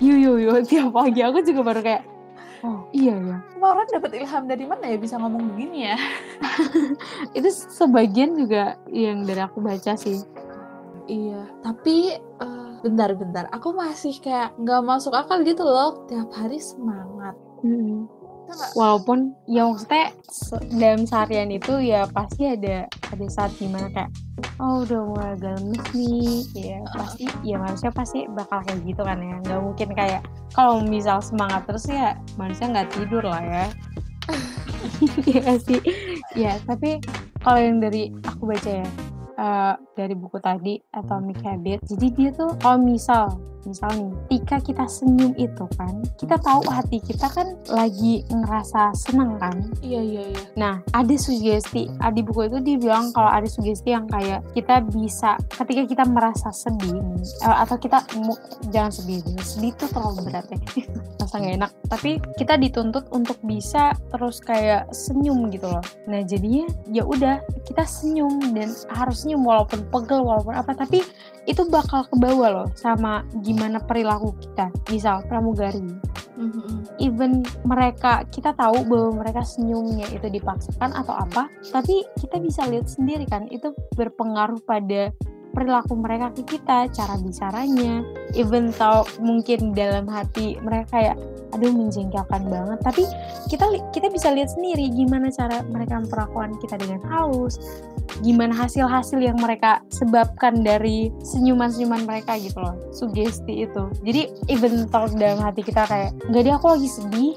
Yuk yuk yuk tiap pagi. Aku juga baru kayak oh. Iya ya Mauran dapat ilham dari mana ya bisa ngomong begini ya? Itu sebagian juga yang dari aku baca sih. Iya tapi uh, bentar-bentar aku masih kayak nggak masuk akal gitu loh. Tiap hari semangat. Hmm. Walaupun ya maksudnya dalam seharian itu ya pasti ada ada saat di mana kayak oh udah mulai agak lemes nih. Ya pasti ya manusia pasti bakal kayak gitu kan ya. Nggak mungkin kayak kalau misal semangat terus ya manusia nggak tidur lah ya. Ya sih? Ya tapi kalau yang dari aku baca ya uh, dari buku tadi Atomic Habit jadi dia tuh kalau misal misal nih ketika kita senyum itu kan kita tahu hati kita kan lagi ngerasa seneng kan? Iya iya iya. Nah ada sugesti di buku itu dia bilang kalau ada sugesti yang kayak kita bisa ketika kita merasa sedih nih, eh, atau kita jangan sedih sedih itu terlalu berat ya rasa gak enak. Tapi kita dituntut untuk bisa terus kayak senyum gitu loh. Nah jadinya ya udah kita senyum dan harus senyum walaupun pegel walaupun apa tapi itu bakal kebawa loh sama gimana perilaku kita misal pramugari mm-hmm. even mereka kita tahu bahwa mereka senyumnya itu dipaksakan atau apa tapi kita bisa lihat sendiri kan itu berpengaruh pada perilaku mereka ke kita, cara bicaranya, even tau mungkin dalam hati mereka kayak aduh menjengkelkan banget, tapi kita kita bisa lihat sendiri gimana cara mereka memperlakukan kita dengan halus, gimana hasil-hasil yang mereka sebabkan dari senyuman-senyuman mereka gitu loh, sugesti itu. Jadi even tau dalam hati kita kayak nggak dia aku lagi sedih,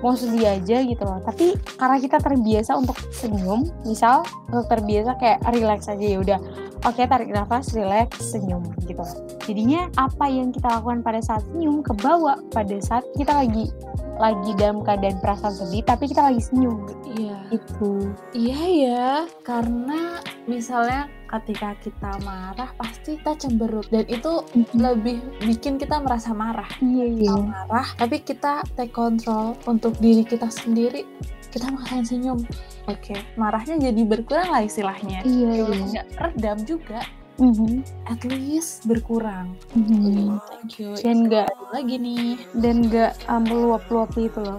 mau sedih aja gitu loh. Tapi karena kita terbiasa untuk senyum misal untuk terbiasa kayak relax aja ya udah oke tarik nafas relax senyum gitu. Jadinya apa yang kita lakukan pada saat senyum kebawa pada saat kita lagi lagi dalam keadaan perasaan sedih tapi kita lagi senyum iya. Itu iya ya karena misalnya ketika kita marah pasti kita cemberut. Dan itu mm-hmm. lebih bikin kita merasa marah. Iya iya. marah tapi kita take control untuk diri kita sendiri. Kita maksain senyum. Oke okay. marahnya jadi berkurang lah istilahnya. Iya, iya. redam juga. Mm-hmm. at least berkurang. Mm-hmm. thank you. Dan nggak lagi nih. dan nggak um, meluap-luap itu loh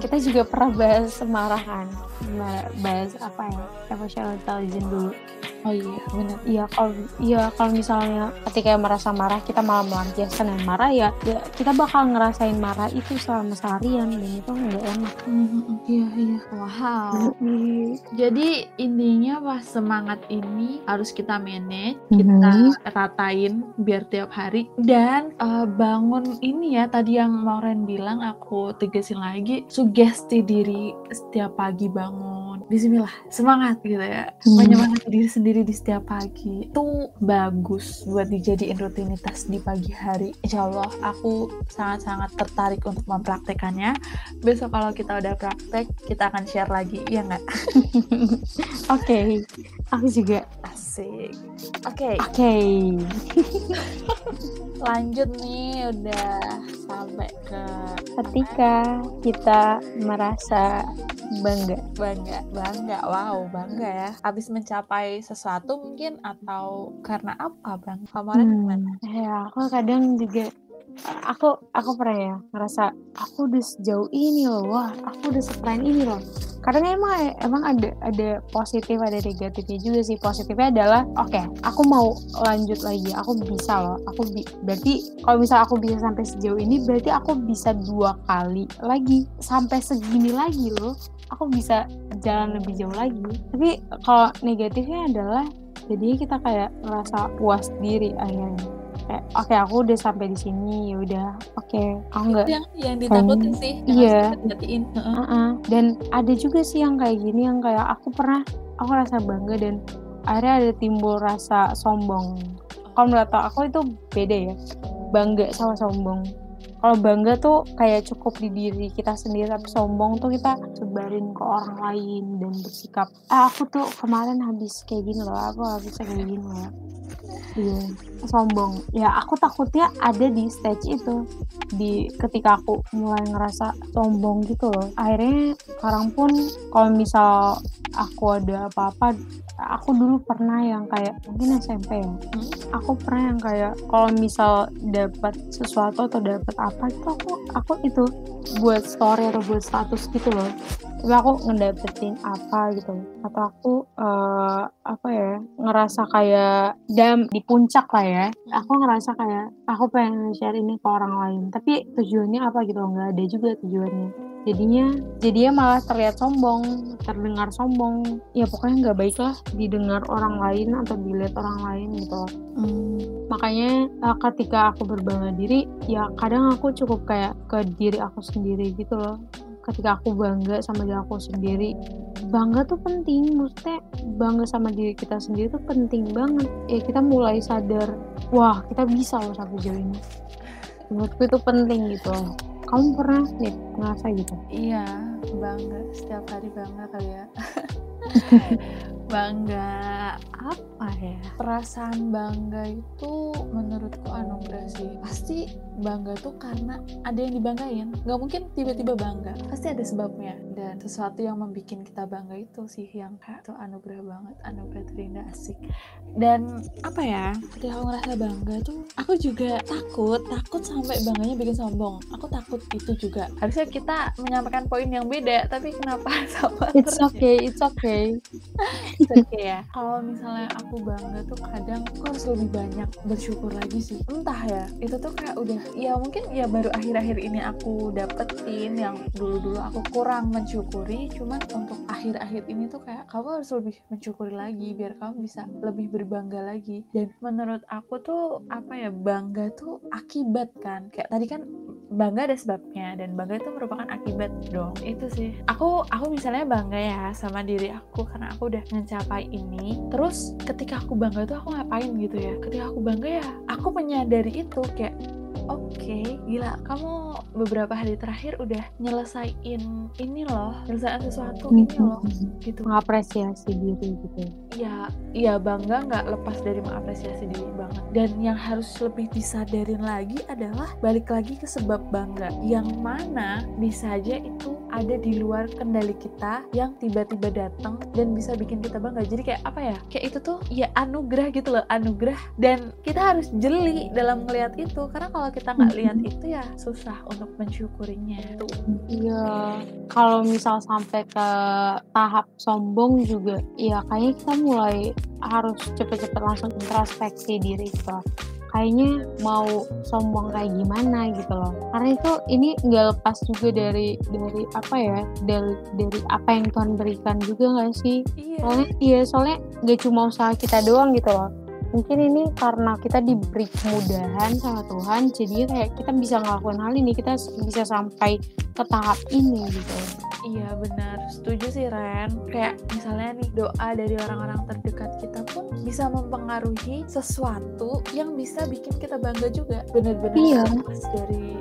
kita juga pernah bahas semarahan bahas apa ya emotional intelligence dulu Oh iya, benar. Iya kalau iya kalau misalnya ketika merasa marah kita malah melampiaskan yang marah ya, ya kita bakal ngerasain marah itu selama seharian dan itu nggak enak. Iya iya. Wow. Jadi intinya pas semangat ini harus kita manage, mm-hmm. kita ratain biar tiap hari dan uh, bangun ini ya tadi yang Maureen bilang aku tegasin lagi sugesti diri setiap pagi bangun. Bismillah semangat gitu ya. Mm-hmm. Menyemangati diri sendiri sendiri di setiap pagi itu bagus buat dijadiin rutinitas di pagi hari insya Allah aku sangat-sangat tertarik untuk mempraktekannya besok kalau kita udah praktek kita akan share lagi ya nggak oke okay. Aku juga asik oke okay. oke okay. lanjut nih udah sampai ke ketika kita merasa bangga bangga bangga wow bangga ya habis mencapai sesuatu mungkin atau karena apa bang kemarin hmm. gimana ya aku kadang juga aku aku pernah ya ngerasa aku udah sejauh ini loh wah aku udah sekeren ini loh. Karena emang emang ada ada positif ada negatifnya juga sih. Positifnya adalah oke okay, aku mau lanjut lagi aku bisa loh aku bi berarti kalau misal aku bisa sampai sejauh ini berarti aku bisa dua kali lagi. Sampai segini lagi loh aku bisa jalan lebih jauh lagi. Tapi kalau negatifnya adalah jadi kita kayak ngerasa puas diri akhirnya kayak oke aku udah sampai di sini ya udah oke aku nggak yang yang ditakutin sih yang Iya. harus kita perhatiin. Heeh. Uh-uh. Dan ada juga sih yang kayak gini yang kayak aku pernah aku rasa bangga dan akhirnya ada timbul rasa sombong. Kalau menurut aku itu beda ya. Bangga sama sombong. Kalau bangga tuh kayak cukup di diri kita sendiri, tapi sombong tuh kita sebarin ke orang lain dan bersikap, ah aku tuh kemarin habis kayak gini loh, aku habis kayak gini loh. Iya, sombong. Ya aku takutnya ada di stage itu di ketika aku mulai ngerasa sombong gitu loh akhirnya sekarang pun kalau misal aku ada apa-apa aku dulu pernah yang kayak mungkin SMP ya aku pernah yang kayak kalau misal dapat sesuatu atau dapat apa itu aku aku itu buat story atau buat status gitu loh. Tapi aku ngedapetin apa gitu. Atau aku eh, apa ya ngerasa kayak dam di puncak lah ya. Aku ngerasa kayak aku pengen share ini ke orang lain. Tapi tujuannya apa gitu nggak ada juga tujuannya jadinya jadinya malah terlihat sombong terdengar sombong. Ya pokoknya nggak baik lah didengar orang lain atau dilihat orang lain gitu. Loh Hmm. makanya eh, ketika aku berbangga diri ya kadang aku cukup kayak ke diri aku sendiri gitu loh. Ketika aku bangga sama diri aku sendiri bangga tuh penting. Maksudnya bangga sama diri kita sendiri tuh penting banget. Ya kita mulai sadar wah kita bisa loh sampai jauh ini. Menurutku itu penting gitu. loh kamu pernah nih ngerasa gitu Iya, bangga setiap hari bangga kali ya. bangga apa ya? Perasaan bangga itu menurutku anugerah sih. Pasti bangga tuh karena ada yang dibanggain. Gak mungkin tiba-tiba bangga. Pasti ada sebabnya. Dan sesuatu yang membuat kita bangga itu sih yang kayak tuh anugerah banget, anugerah terindah asik. Dan apa ya? Ketika aku ngerasa bangga tuh, aku juga takut, takut sampai bangganya bikin sombong. Aku takut itu juga. Harusnya kita menyampaikan poin yang beda, tapi kenapa sama it's terus ya? okay it's okay It's okay ya. Kalau misalnya aku bangga tuh kadang aku harus lebih banyak bersyukur lagi sih. Entah ya, itu tuh kayak udah ya mungkin ya baru akhir-akhir ini aku dapetin yang dulu-dulu aku kurang mensyukuri. Cuman untuk akhir-akhir ini tuh kayak kamu harus lebih mensyukuri lagi biar kamu bisa lebih berbangga lagi. Dan menurut aku tuh apa ya bangga tuh akibat kan. Kayak tadi kan bangga ada sebabnya dan bangga itu merupakan akibat dong itu sih aku aku misalnya bangga ya sama diri aku karena aku udah mencapai ini terus ketika aku bangga tuh aku ngapain gitu ya ketika aku bangga ya aku menyadari itu kayak oke gila. Kamu beberapa hari terakhir udah nyelesain ini loh nyelesain sesuatu ini loh gitu. Mengapresiasi diri gitu ya? Iya bangga nggak lepas dari mengapresiasi diri banget. Dan yang harus lebih disadarin lagi adalah balik lagi ke sebab bangga. Yang mana bisa aja itu ada di luar kendali kita yang tiba-tiba datang dan bisa bikin kita bangga. Jadi kayak apa ya? Kayak itu tuh ya anugerah gitu loh anugerah. Dan kita harus jeli dalam melihat itu. Karena kalau kita nggak lihat itu ya susah untuk mensyukurinya. Tuh Iya, kalau misal sampai ke tahap sombong juga, ya kayaknya kita mulai harus cepet-cepet langsung introspeksi diri gitu. Kayaknya mau sombong kayak gimana gitu loh. Karena itu ini nggak lepas juga dari dari apa ya, dari dari apa yang Tuhan berikan juga nggak sih? iya Soalnya iya soalnya nggak cuma usaha kita doang gitu loh. Mungkin ini karena kita diberi kemudahan sama Tuhan, jadi kayak kita bisa ngelakuin hal ini, kita bisa sampai ke tahap ini gitu. Iya benar, setuju sih Ren. Kayak misalnya nih doa dari orang-orang terdekat kita pun bisa mempengaruhi sesuatu yang bisa bikin kita bangga juga. Bener-bener Iya. dari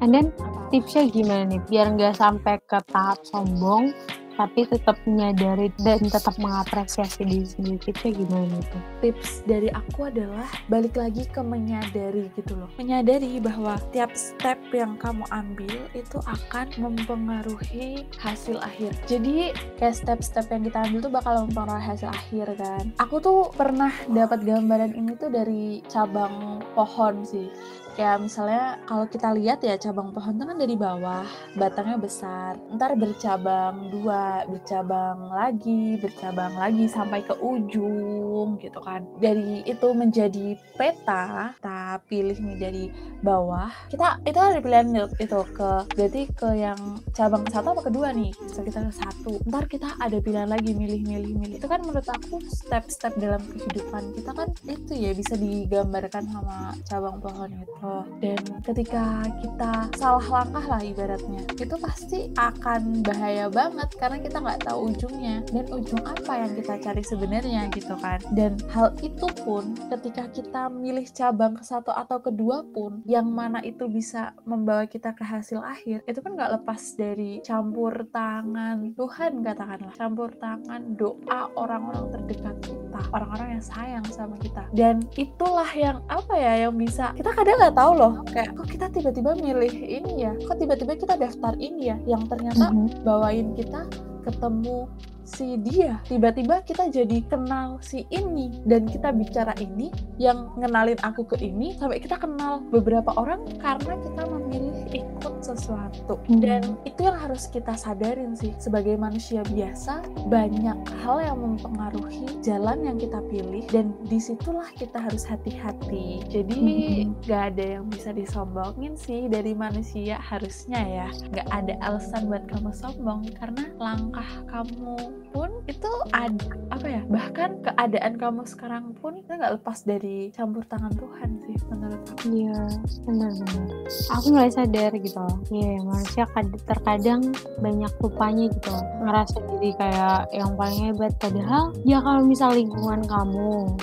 And then tipsnya gimana nih biar nggak sampai ke tahap sombong tapi tetap menyadari dan tetap mengapresiasi diri sendiri tipsnya gimana itu? Tips dari aku adalah balik lagi ke menyadari gitu loh. Menyadari bahwa tiap step yang kamu ambil itu akan mempengaruhi hasil akhir. Jadi kayak step-step yang kita ambil tuh bakal mempengaruhi hasil akhir kan. Aku tuh pernah dapat gambaran ini tuh dari cabang pohon sih. Kayak misalnya kalau kita lihat ya cabang pohon itu kan dari bawah batangnya besar. Ntar bercabang dua bercabang lagi bercabang lagi sampai ke ujung gitu kan. Dari itu menjadi peta kita pilih nih dari bawah. Kita itu ada pilihan itu ke berarti ke yang cabang satu apa kedua nih? Bisa kita ke satu. Ntar kita ada pilihan lagi milih milih milih. Itu kan menurut aku step-step dalam kehidupan kita kan itu ya bisa digambarkan sama cabang pohon itu dan ketika kita salah langkah lah ibaratnya itu pasti akan bahaya banget karena kita nggak tahu ujungnya. Dan ujung apa yang kita cari sebenarnya gitu kan. Dan hal itu pun ketika kita milih cabang ke satu atau kedua pun yang mana itu bisa membawa kita ke hasil akhir itu kan nggak lepas dari campur tangan Tuhan katakanlah. Campur tangan doa orang-orang terdekat kita orang-orang yang sayang sama kita. Dan itulah yang apa ya yang bisa kita kadang nggak tahu loh kayak kok kita tiba-tiba milih ini ya? Kok tiba-tiba kita daftar ini ya? Yang ternyata mm -hmm. bawain kita ketemu si dia tiba-tiba kita jadi kenal si ini dan kita bicara ini yang ngenalin aku ke ini sampai kita kenal beberapa orang karena kita memilih ikut sesuatu hmm. dan itu yang harus kita sadarin sih sebagai manusia biasa banyak hal yang mempengaruhi jalan yang kita pilih dan di situlah kita harus hati-hati jadi hmm. gak ada yang bisa disombongin sih dari manusia harusnya ya gak ada alasan buat kamu sombong karena langkah kamu pun itu ada apa ya bahkan keadaan kamu sekarang pun itu nggak lepas dari campur tangan Tuhan sih menurut aku. Iya benar-benar aku mulai sadar gitu iya manusia terkadang banyak lupanya gitu ngerasa jadi kayak yang paling hebat. Padahal ya kalau misal lingkungan kamu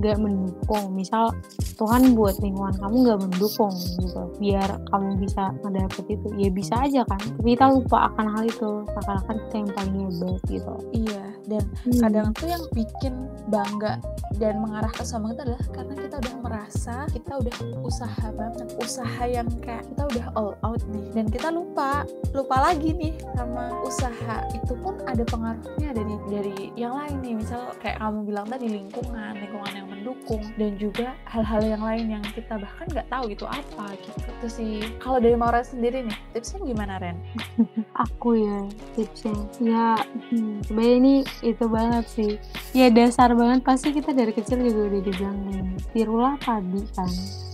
gak mendukung. Misal Tuhan buat lingkungan kamu gak mendukung gitu. Biar kamu bisa ngedapet itu. Ya bisa aja kan. Tapi kita lupa akan hal itu. Seakan-akan kita yang paling hebat gitu. Iya. Dan hmm. kadang tuh yang bikin bangga dan mengarah ke sombong itu adalah karena kita udah merasa kita udah usaha banget. Usaha yang kayak kita udah all out nih. Dan kita lupa. Lupa lagi nih sama usaha. Itu pun ada pengaruhnya dari dari yang lain nih. Misal kayak kamu bilang tadi lingkungan. Lingkungan yang mendukung dan juga hal-hal yang lain yang kita bahkan nggak tahu itu apa gitu. Itu sih. Kalau dari Maura sendiri nih tipsnya gimana Ren? aku ya tipsnya. Ya hmm, sebenarnya ini itu banget sih. Ya dasar banget. Pasti kita dari kecil juga udah dibilang tirulah padi kan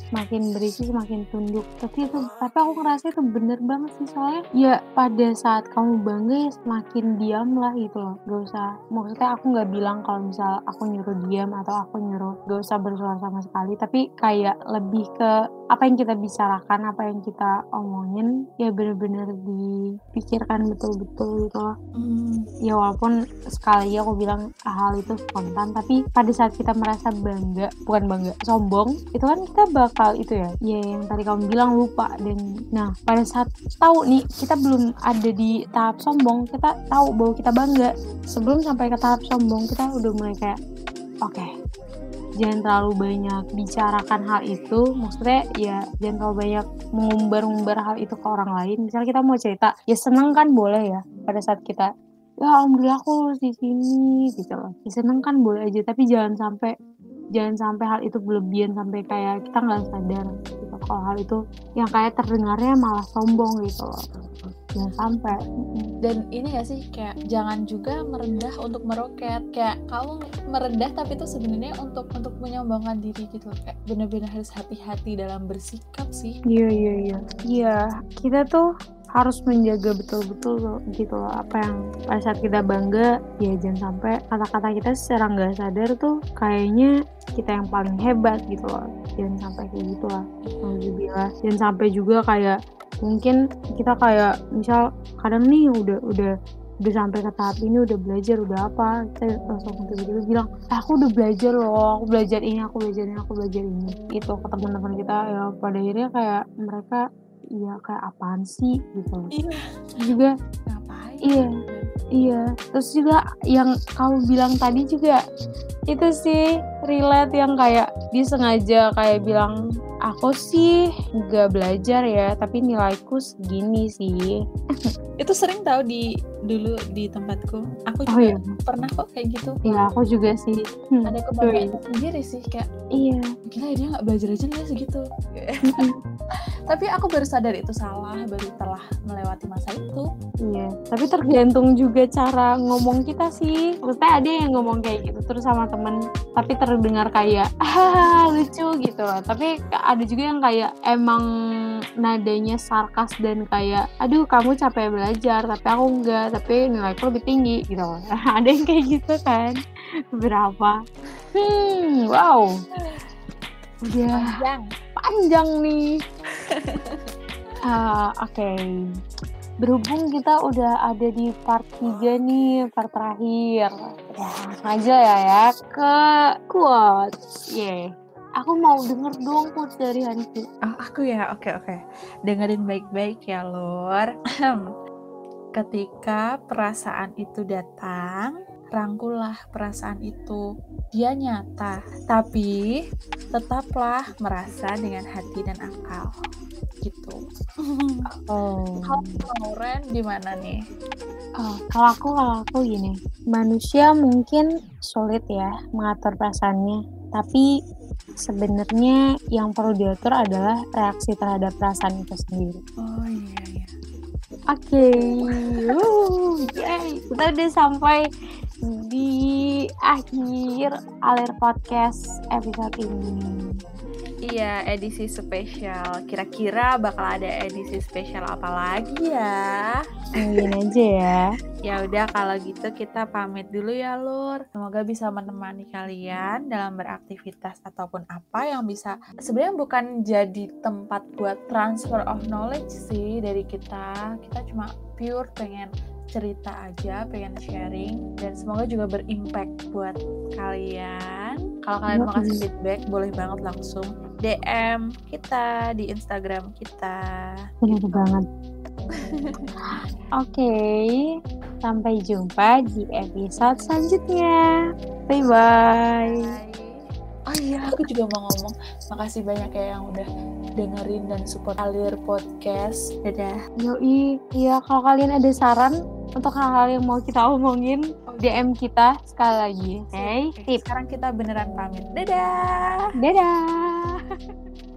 semakin berisi semakin tunduk. Tapi itu tapi aku ngerasa itu bener banget sih soalnya ya pada saat kamu bangga ya semakin diam lah gitu loh. Gak usah maksudnya aku nggak bilang kalau misal aku nyuruh diam atau aku nyuruh gak usah bersuara sama sekali. Tapi kayak lebih ke apa yang kita bicarakan apa yang kita omongin ya bener-bener dipikirkan betul-betul gitu loh. Hmm. ya walaupun sekali aku bilang hal itu spontan tapi pada saat kita merasa bangga bukan bangga sombong itu kan kita bakal hal itu ya. Ya yang tadi kamu bilang lupa dan nah pada saat tahu nih kita belum ada di tahap sombong kita tahu bahwa kita bangga. Sebelum sampai ke tahap sombong kita udah mulai kayak oke okay, jangan terlalu banyak bicarakan hal itu. Maksudnya ya jangan terlalu banyak mengumbar-umbar hal itu ke orang lain. Misalnya kita mau cerita ya seneng kan boleh ya pada saat kita ya alhamdulillah aku di sini gitu loh. Ya seneng kan boleh aja tapi jangan sampai jangan sampai hal itu berlebihan sampai kayak kita nggak sadar gitu kalau hal itu yang kayak terdengarnya malah sombong gitu loh. Jangan sampai. Dan ini gak sih kayak jangan juga merendah untuk meroket. Kayak kamu merendah tapi itu sebenarnya untuk untuk menyombongkan diri gitu kayak bener-bener harus hati-hati dalam bersikap sih. Iya iya iya. Iya kita tuh harus menjaga betul-betul gitu loh. Apa yang pada saat kita bangga ya jangan sampai kata-kata kita secara nggak sadar tuh kayaknya kita yang paling hebat gitu loh. Jangan sampai kayak gitu lah. Alhamdulillah. Jangan sampai juga kayak mungkin kita kayak misal kadang nih udah udah udah sampai ke tahap ini udah belajar udah apa saya langsung tiba-tiba bilang ah, aku udah belajar loh aku belajar ini aku belajar ini aku belajar ini itu ke teman-teman kita. Ya pada akhirnya kayak mereka iya kayak apaan sih gitu. Iya. Juga ngapain? iya iya. Terus juga yang kamu bilang tadi juga itu sih relate yang kayak dia sengaja kayak bilang aku sih nggak belajar ya tapi nilaiku segini sih. Itu sering tahu di dulu di tempatku. Aku oh juga iya. pernah kok kayak gitu. Ya aku juga sih. Hmm, ada sorry. kebanggaan sendiri sih kayak iya. Gila dia nggak belajar aja lah segitu tapi aku baru sadar itu salah baru telah melewati masa itu. Iya, tapi tergantung juga cara ngomong kita sih. Maksudnya ada yang ngomong kayak gitu terus sama temen, tapi terdengar kayak ah lucu gitu loh. Tapi ada juga yang kayak emang nadanya sarkas dan kayak aduh kamu capek belajar, tapi aku enggak, tapi nilaiku lebih tinggi gitu ada yang kayak gitu kan. Beberapa. Hmm, wow. Udah panjang panjang nih. Ah, Oke, berhubung kita udah ada di part 3 nih, part terakhir. Ya, aja ya ya ke quotes. Yeay. Aku mau denger dong quotes dari Hanki. Oh, aku ya, oke oke. Dengerin baik-baik ya, Lur. Ketika perasaan itu datang, rangkullah perasaan itu. Dia nyata, tapi tetaplah merasa dengan hati dan akal. Gitu. Oh. Kalau Ren gimana nih? Oh, kalau aku kalau aku gini, manusia mungkin sulit ya mengatur perasaannya, tapi sebenarnya yang perlu diatur adalah reaksi terhadap perasaan itu sendiri. Oh iya iya. Oke, yay. kita udah sampai di akhir alir podcast episode ini. Iya, edisi spesial. Kira-kira bakal ada edisi spesial apa lagi ya? Mungkin aja ya. Ya udah kalau gitu kita pamit dulu ya Lur. Semoga bisa menemani kalian dalam beraktivitas ataupun apa yang bisa sebenarnya bukan jadi tempat buat transfer of knowledge sih dari kita. Kita cuma pure pengen cerita aja, pengen sharing dan semoga juga berimpact buat kalian. Kalau kalian mau kasih feedback boleh banget langsung DM kita di Instagram kita. Benar banget. Oke, sampai jumpa di episode selanjutnya. Bye bye. Oh iya, aku juga mau ngomong makasih banyak ya yang udah dengerin dan support Alir Podcast. Dadah. Yoi, iya kalau kalian ada saran untuk hal-hal yang mau kita omongin, DM kita sekali lagi. Oke, Oke, tip. Sekarang kita beneran pamit. Dadah. Dadah.